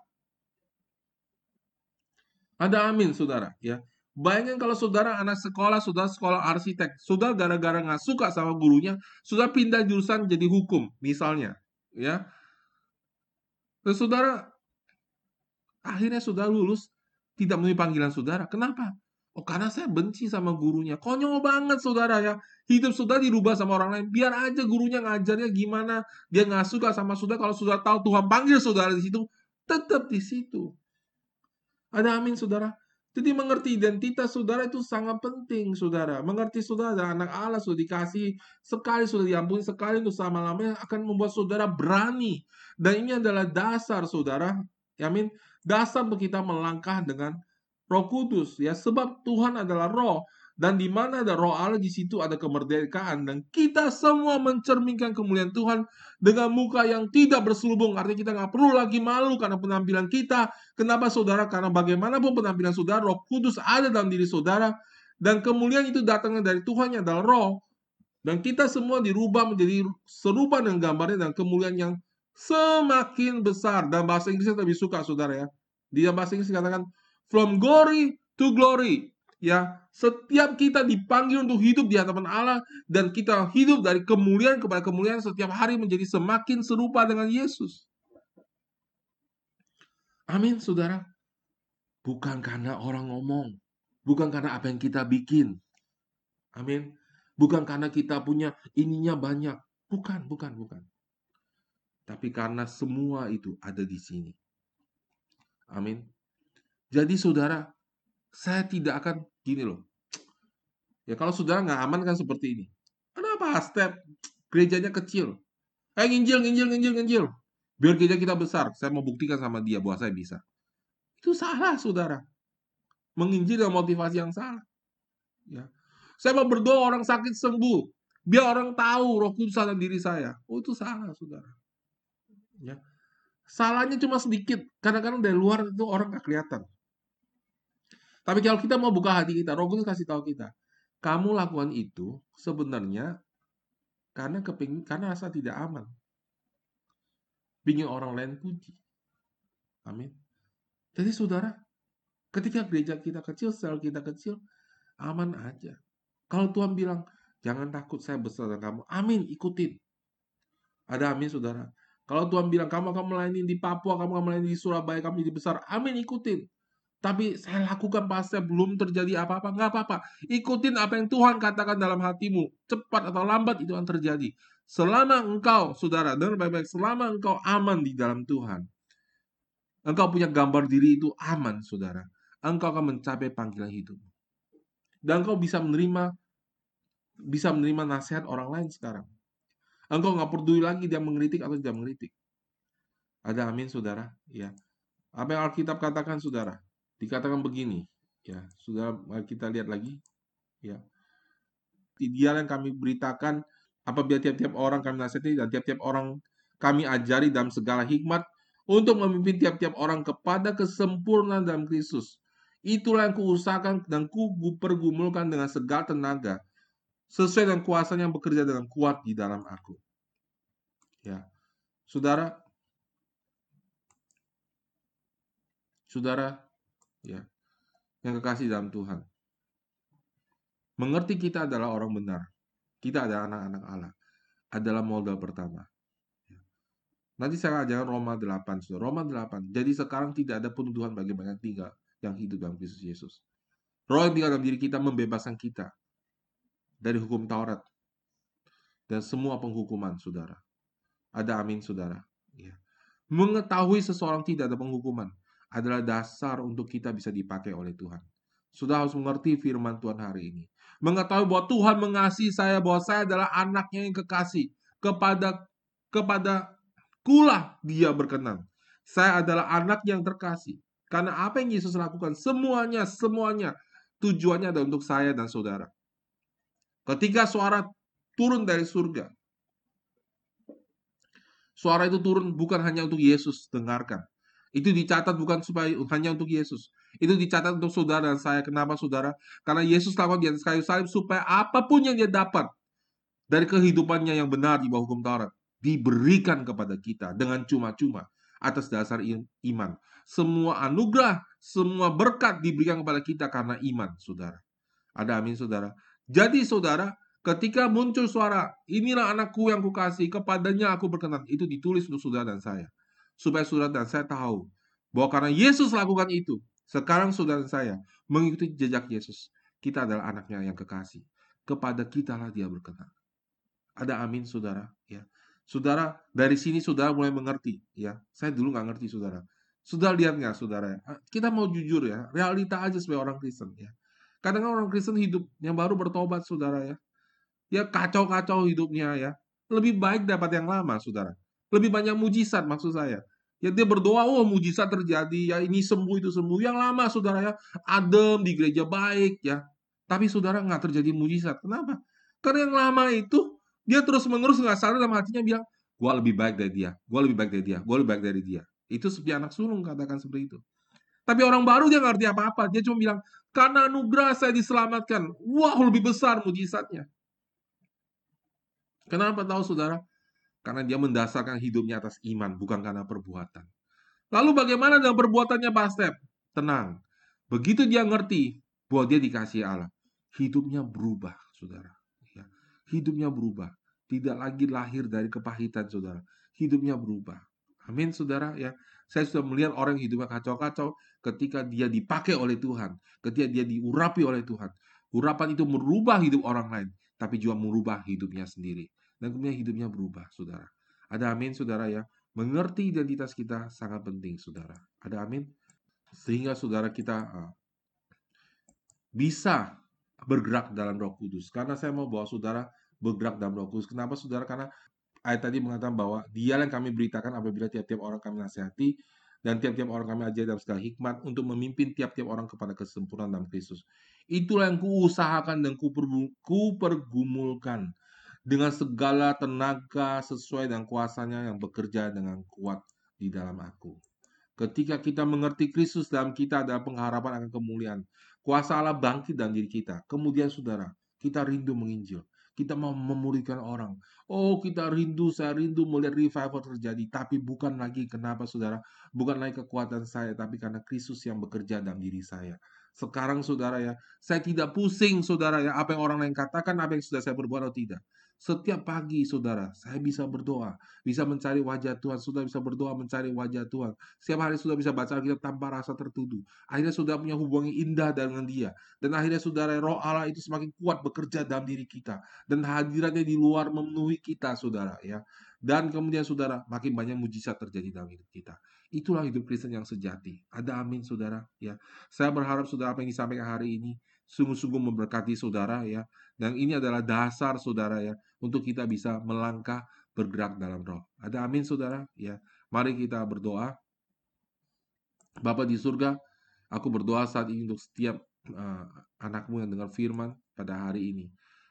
Speaker 1: Ada amin, saudara. ya. Bayangin kalau saudara anak sekolah, sudah sekolah arsitek, sudah gara-gara nggak suka sama gurunya, sudah pindah jurusan jadi hukum, misalnya. ya. Dan saudara, akhirnya sudah lulus, tidak memenuhi panggilan saudara. Kenapa? Oh, karena saya benci sama gurunya. Konyol banget, saudara ya. Hidup sudah dirubah sama orang lain. Biar aja gurunya ngajarnya gimana. Dia nggak suka sama sudah. Kalau sudah tahu Tuhan panggil saudara di situ, tetap di situ. Ada amin, saudara. Jadi mengerti identitas saudara itu sangat penting, saudara. Mengerti saudara anak Allah sudah dikasih sekali sudah diampuni sekali untuk sama lamanya akan membuat saudara berani. Dan ini adalah dasar saudara. Ya, amin. Dasar untuk kita melangkah dengan Roh Kudus ya sebab Tuhan adalah roh dan di mana ada roh Allah di situ ada kemerdekaan. Dan kita semua mencerminkan kemuliaan Tuhan dengan muka yang tidak berselubung. Artinya kita nggak perlu lagi malu karena penampilan kita. Kenapa saudara? Karena bagaimanapun penampilan saudara Roh Kudus ada dalam diri saudara. Dan kemuliaan itu datangnya dari Tuhan yang adalah roh. Dan kita semua dirubah menjadi serupa dengan gambarnya dan kemuliaan yang semakin besar. Dan bahasa Inggrisnya lebih suka saudara ya. Di bahasa Inggris dikatakan from glory to glory ya setiap kita dipanggil untuk hidup di hadapan Allah dan kita hidup dari kemuliaan kepada kemuliaan setiap hari menjadi semakin serupa dengan Yesus. Amin, saudara. Bukan karena orang ngomong, bukan karena apa yang kita bikin. Amin. Bukan karena kita punya ininya banyak, bukan, bukan, bukan. Tapi karena semua itu ada di sini. Amin. Jadi saudara, saya tidak akan gini loh. Ya kalau saudara nggak aman kan seperti ini. Kenapa step gerejanya kecil? Eh nginjil, nginjil, nginjil, nginjil. Biar gereja kita besar. Saya mau buktikan sama dia bahwa saya bisa. Itu salah, saudara. Menginjil dengan motivasi yang salah. Ya. Saya mau berdoa orang sakit sembuh. Biar orang tahu roh kudus dalam diri saya. Oh itu salah, saudara. Ya. Salahnya cuma sedikit. Kadang-kadang dari luar itu orang gak kelihatan. Tapi kalau kita mau buka hati kita, roh kudus kasih tahu kita. Kamu lakukan itu sebenarnya karena kepingin, karena rasa tidak aman. Pingin orang lain puji. Amin. Jadi saudara, ketika gereja kita kecil, sel kita kecil, aman aja. Kalau Tuhan bilang, jangan takut saya besar dan kamu, amin, ikutin. Ada amin saudara. Kalau Tuhan bilang, kamu akan melayani di Papua, kamu akan melayani di Surabaya, kamu jadi besar, amin, ikutin. Tapi saya lakukan pasti belum terjadi apa-apa, nggak apa-apa. Ikutin apa yang Tuhan katakan dalam hatimu. Cepat atau lambat itu akan terjadi. Selama engkau, saudara, dengar baik-baik, selama engkau aman di dalam Tuhan, engkau punya gambar diri itu aman, saudara. Engkau akan mencapai panggilan hidup. Dan engkau bisa menerima bisa menerima nasihat orang lain sekarang. Engkau nggak peduli lagi dia mengkritik atau tidak mengkritik. Ada amin, saudara? Ya. Apa yang Alkitab katakan, saudara? Dikatakan begini, ya. Sudah kita lihat lagi, ya. Ideal yang kami beritakan apabila tiap-tiap orang kami nasihati dan tiap-tiap orang kami ajari dalam segala hikmat untuk memimpin tiap-tiap orang kepada kesempurnaan dalam Kristus. Itulah yang kuusahakan dan ku pergumulkan dengan segala tenaga sesuai dengan kuasa yang bekerja dengan kuat di dalam aku. Ya. Saudara Saudara ya yang kekasih dalam Tuhan. Mengerti kita adalah orang benar. Kita adalah anak-anak Allah. Adalah modal pertama. Ya. Nanti saya ajarkan Roma 8. Saudara. Roma 8. Jadi sekarang tidak ada penuduhan bagi banyak tinggal yang hidup dalam Kristus Yesus. Roh yang tinggal dalam diri kita membebaskan kita dari hukum Taurat dan semua penghukuman, saudara. Ada amin, saudara. Ya. Mengetahui seseorang tidak ada penghukuman adalah dasar untuk kita bisa dipakai oleh Tuhan. Sudah harus mengerti firman Tuhan hari ini. Mengetahui bahwa Tuhan mengasihi saya, bahwa saya adalah anaknya yang kekasih. Kepada kepada kulah dia berkenan. Saya adalah anak yang terkasih. Karena apa yang Yesus lakukan, semuanya, semuanya tujuannya adalah untuk saya dan saudara. Ketika suara turun dari surga, suara itu turun bukan hanya untuk Yesus dengarkan, itu dicatat bukan supaya hanya untuk Yesus. Itu dicatat untuk saudara dan saya. Kenapa saudara? Karena Yesus lakukan di atas kayu salib supaya apa pun yang dia dapat dari kehidupannya yang benar di bawah hukum Taurat diberikan kepada kita dengan cuma-cuma atas dasar iman. Semua anugerah, semua berkat diberikan kepada kita karena iman, saudara. Ada amin, saudara. Jadi, saudara, ketika muncul suara, inilah anakku yang kukasih, kepadanya aku berkenan. Itu ditulis untuk saudara dan saya supaya saudara dan saya tahu bahwa karena Yesus lakukan itu, sekarang saudara dan saya mengikuti jejak Yesus. Kita adalah anaknya yang kekasih. Kepada kita lah dia berkenan. Ada amin saudara. Ya, Saudara, dari sini saudara mulai mengerti. ya. Saya dulu nggak ngerti saudara. Saudara lihat nggak saudara? Kita mau jujur ya, realita aja sebagai orang Kristen ya. Kadang, -kadang orang Kristen hidup yang baru bertobat saudara ya. Ya kacau-kacau hidupnya ya. Lebih baik dapat yang lama saudara. Lebih banyak mujizat maksud saya. Ya dia berdoa, oh mujizat terjadi, ya ini sembuh itu sembuh. Yang lama saudara ya, adem di gereja baik ya. Tapi saudara nggak terjadi mujizat. Kenapa? Karena yang lama itu dia terus menerus nggak sadar dalam hatinya bilang, gua lebih baik dari dia, gua lebih baik dari dia, gua lebih baik dari dia. Itu seperti anak sulung katakan seperti itu. Tapi orang baru dia ngerti apa-apa. Dia cuma bilang, karena anugerah saya diselamatkan. Wah, lebih besar mujizatnya. Kenapa tahu saudara? Karena dia mendasarkan hidupnya atas iman, bukan karena perbuatan. Lalu bagaimana dengan perbuatannya Pak Step? Tenang. Begitu dia ngerti bahwa dia dikasih Allah, hidupnya berubah, saudara. Ya. Hidupnya berubah. Tidak lagi lahir dari kepahitan, saudara. Hidupnya berubah. Amin, saudara. Ya, Saya sudah melihat orang yang hidupnya kacau-kacau ketika dia dipakai oleh Tuhan. Ketika dia diurapi oleh Tuhan. Urapan itu merubah hidup orang lain. Tapi juga merubah hidupnya sendiri dan kemudian hidupnya berubah, saudara. Ada amin, saudara ya. Mengerti identitas kita sangat penting, saudara. Ada amin. sehingga saudara kita uh, bisa bergerak dalam Roh Kudus. Karena saya mau bawa saudara bergerak dalam Roh Kudus. Kenapa saudara? Karena ayat tadi mengatakan bahwa dia yang kami beritakan apabila tiap-tiap orang kami nasihati dan tiap-tiap orang kami ajari dalam segala hikmat untuk memimpin tiap-tiap orang kepada kesempurnaan dalam Kristus. Itulah yang kuusahakan dan kupergumulkan dengan segala tenaga sesuai dengan kuasanya yang bekerja dengan kuat di dalam aku. Ketika kita mengerti Kristus dalam kita ada pengharapan akan kemuliaan. Kuasa Allah bangkit dalam diri kita. Kemudian saudara, kita rindu menginjil. Kita mau memulihkan orang. Oh, kita rindu, saya rindu melihat revival terjadi. Tapi bukan lagi kenapa, saudara? Bukan lagi kekuatan saya, tapi karena Kristus yang bekerja dalam diri saya. Sekarang, saudara ya, saya tidak pusing, saudara ya, apa yang orang lain katakan, apa yang sudah saya berbuat atau tidak. Setiap pagi, saudara, saya bisa berdoa, bisa mencari wajah Tuhan, sudah bisa berdoa mencari wajah Tuhan. Setiap hari sudah bisa baca Alkitab tanpa rasa tertuduh. Akhirnya sudah punya hubungan indah dengan Dia. Dan akhirnya saudara, roh Allah itu semakin kuat bekerja dalam diri kita. Dan hadiratnya di luar memenuhi kita, saudara. ya. Dan kemudian saudara, makin banyak mujizat terjadi dalam hidup kita. Itulah hidup Kristen yang sejati. Ada amin, saudara. Ya, Saya berharap saudara apa yang disampaikan hari ini sungguh-sungguh memberkati saudara ya. Dan ini adalah dasar saudara ya untuk kita bisa melangkah bergerak dalam roh. Ada amin saudara ya. Mari kita berdoa. Bapa di surga, aku berdoa saat ini untuk setiap uh, anakmu yang dengar firman pada hari ini.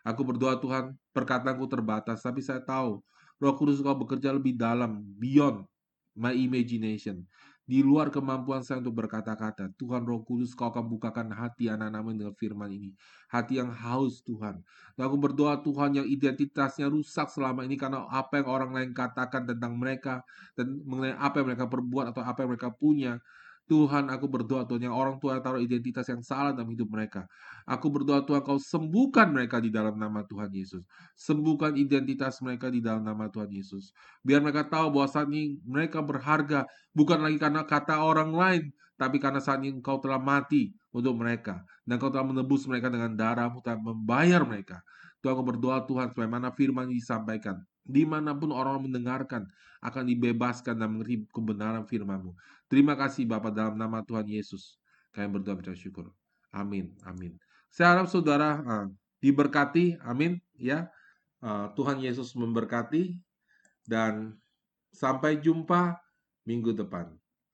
Speaker 1: Aku berdoa Tuhan, perkataanku terbatas, tapi saya tahu Roh Kudus kau bekerja lebih dalam, beyond my imagination di luar kemampuan saya untuk berkata-kata. Tuhan Roh Kudus kau akan bukakan hati anak-anakmu dengan firman ini. Hati yang haus Tuhan. Dan aku berdoa Tuhan yang identitasnya rusak selama ini karena apa yang orang lain katakan tentang mereka dan mengenai apa yang mereka perbuat atau apa yang mereka punya. Tuhan, aku berdoa Tuhan yang orang tua taruh identitas yang salah dalam hidup mereka. Aku berdoa Tuhan kau sembuhkan mereka di dalam nama Tuhan Yesus. Sembuhkan identitas mereka di dalam nama Tuhan Yesus. Biar mereka tahu bahwa saat ini mereka berharga bukan lagi karena kata orang lain, tapi karena saat ini engkau telah mati untuk mereka. Dan kau telah menebus mereka dengan darahmu, telah membayar mereka. Tuhan aku berdoa Tuhan, sebagaimana firman disampaikan. Di mana pun orang mendengarkan, akan dibebaskan dan mengerti kebenaran firman-Mu. Terima kasih Bapak dalam nama Tuhan Yesus. Kami berdoa bersyukur. syukur. Amin. Amin. Saya harap saudara uh, diberkati. Amin. Ya. Uh, Tuhan Yesus memberkati dan sampai jumpa minggu depan.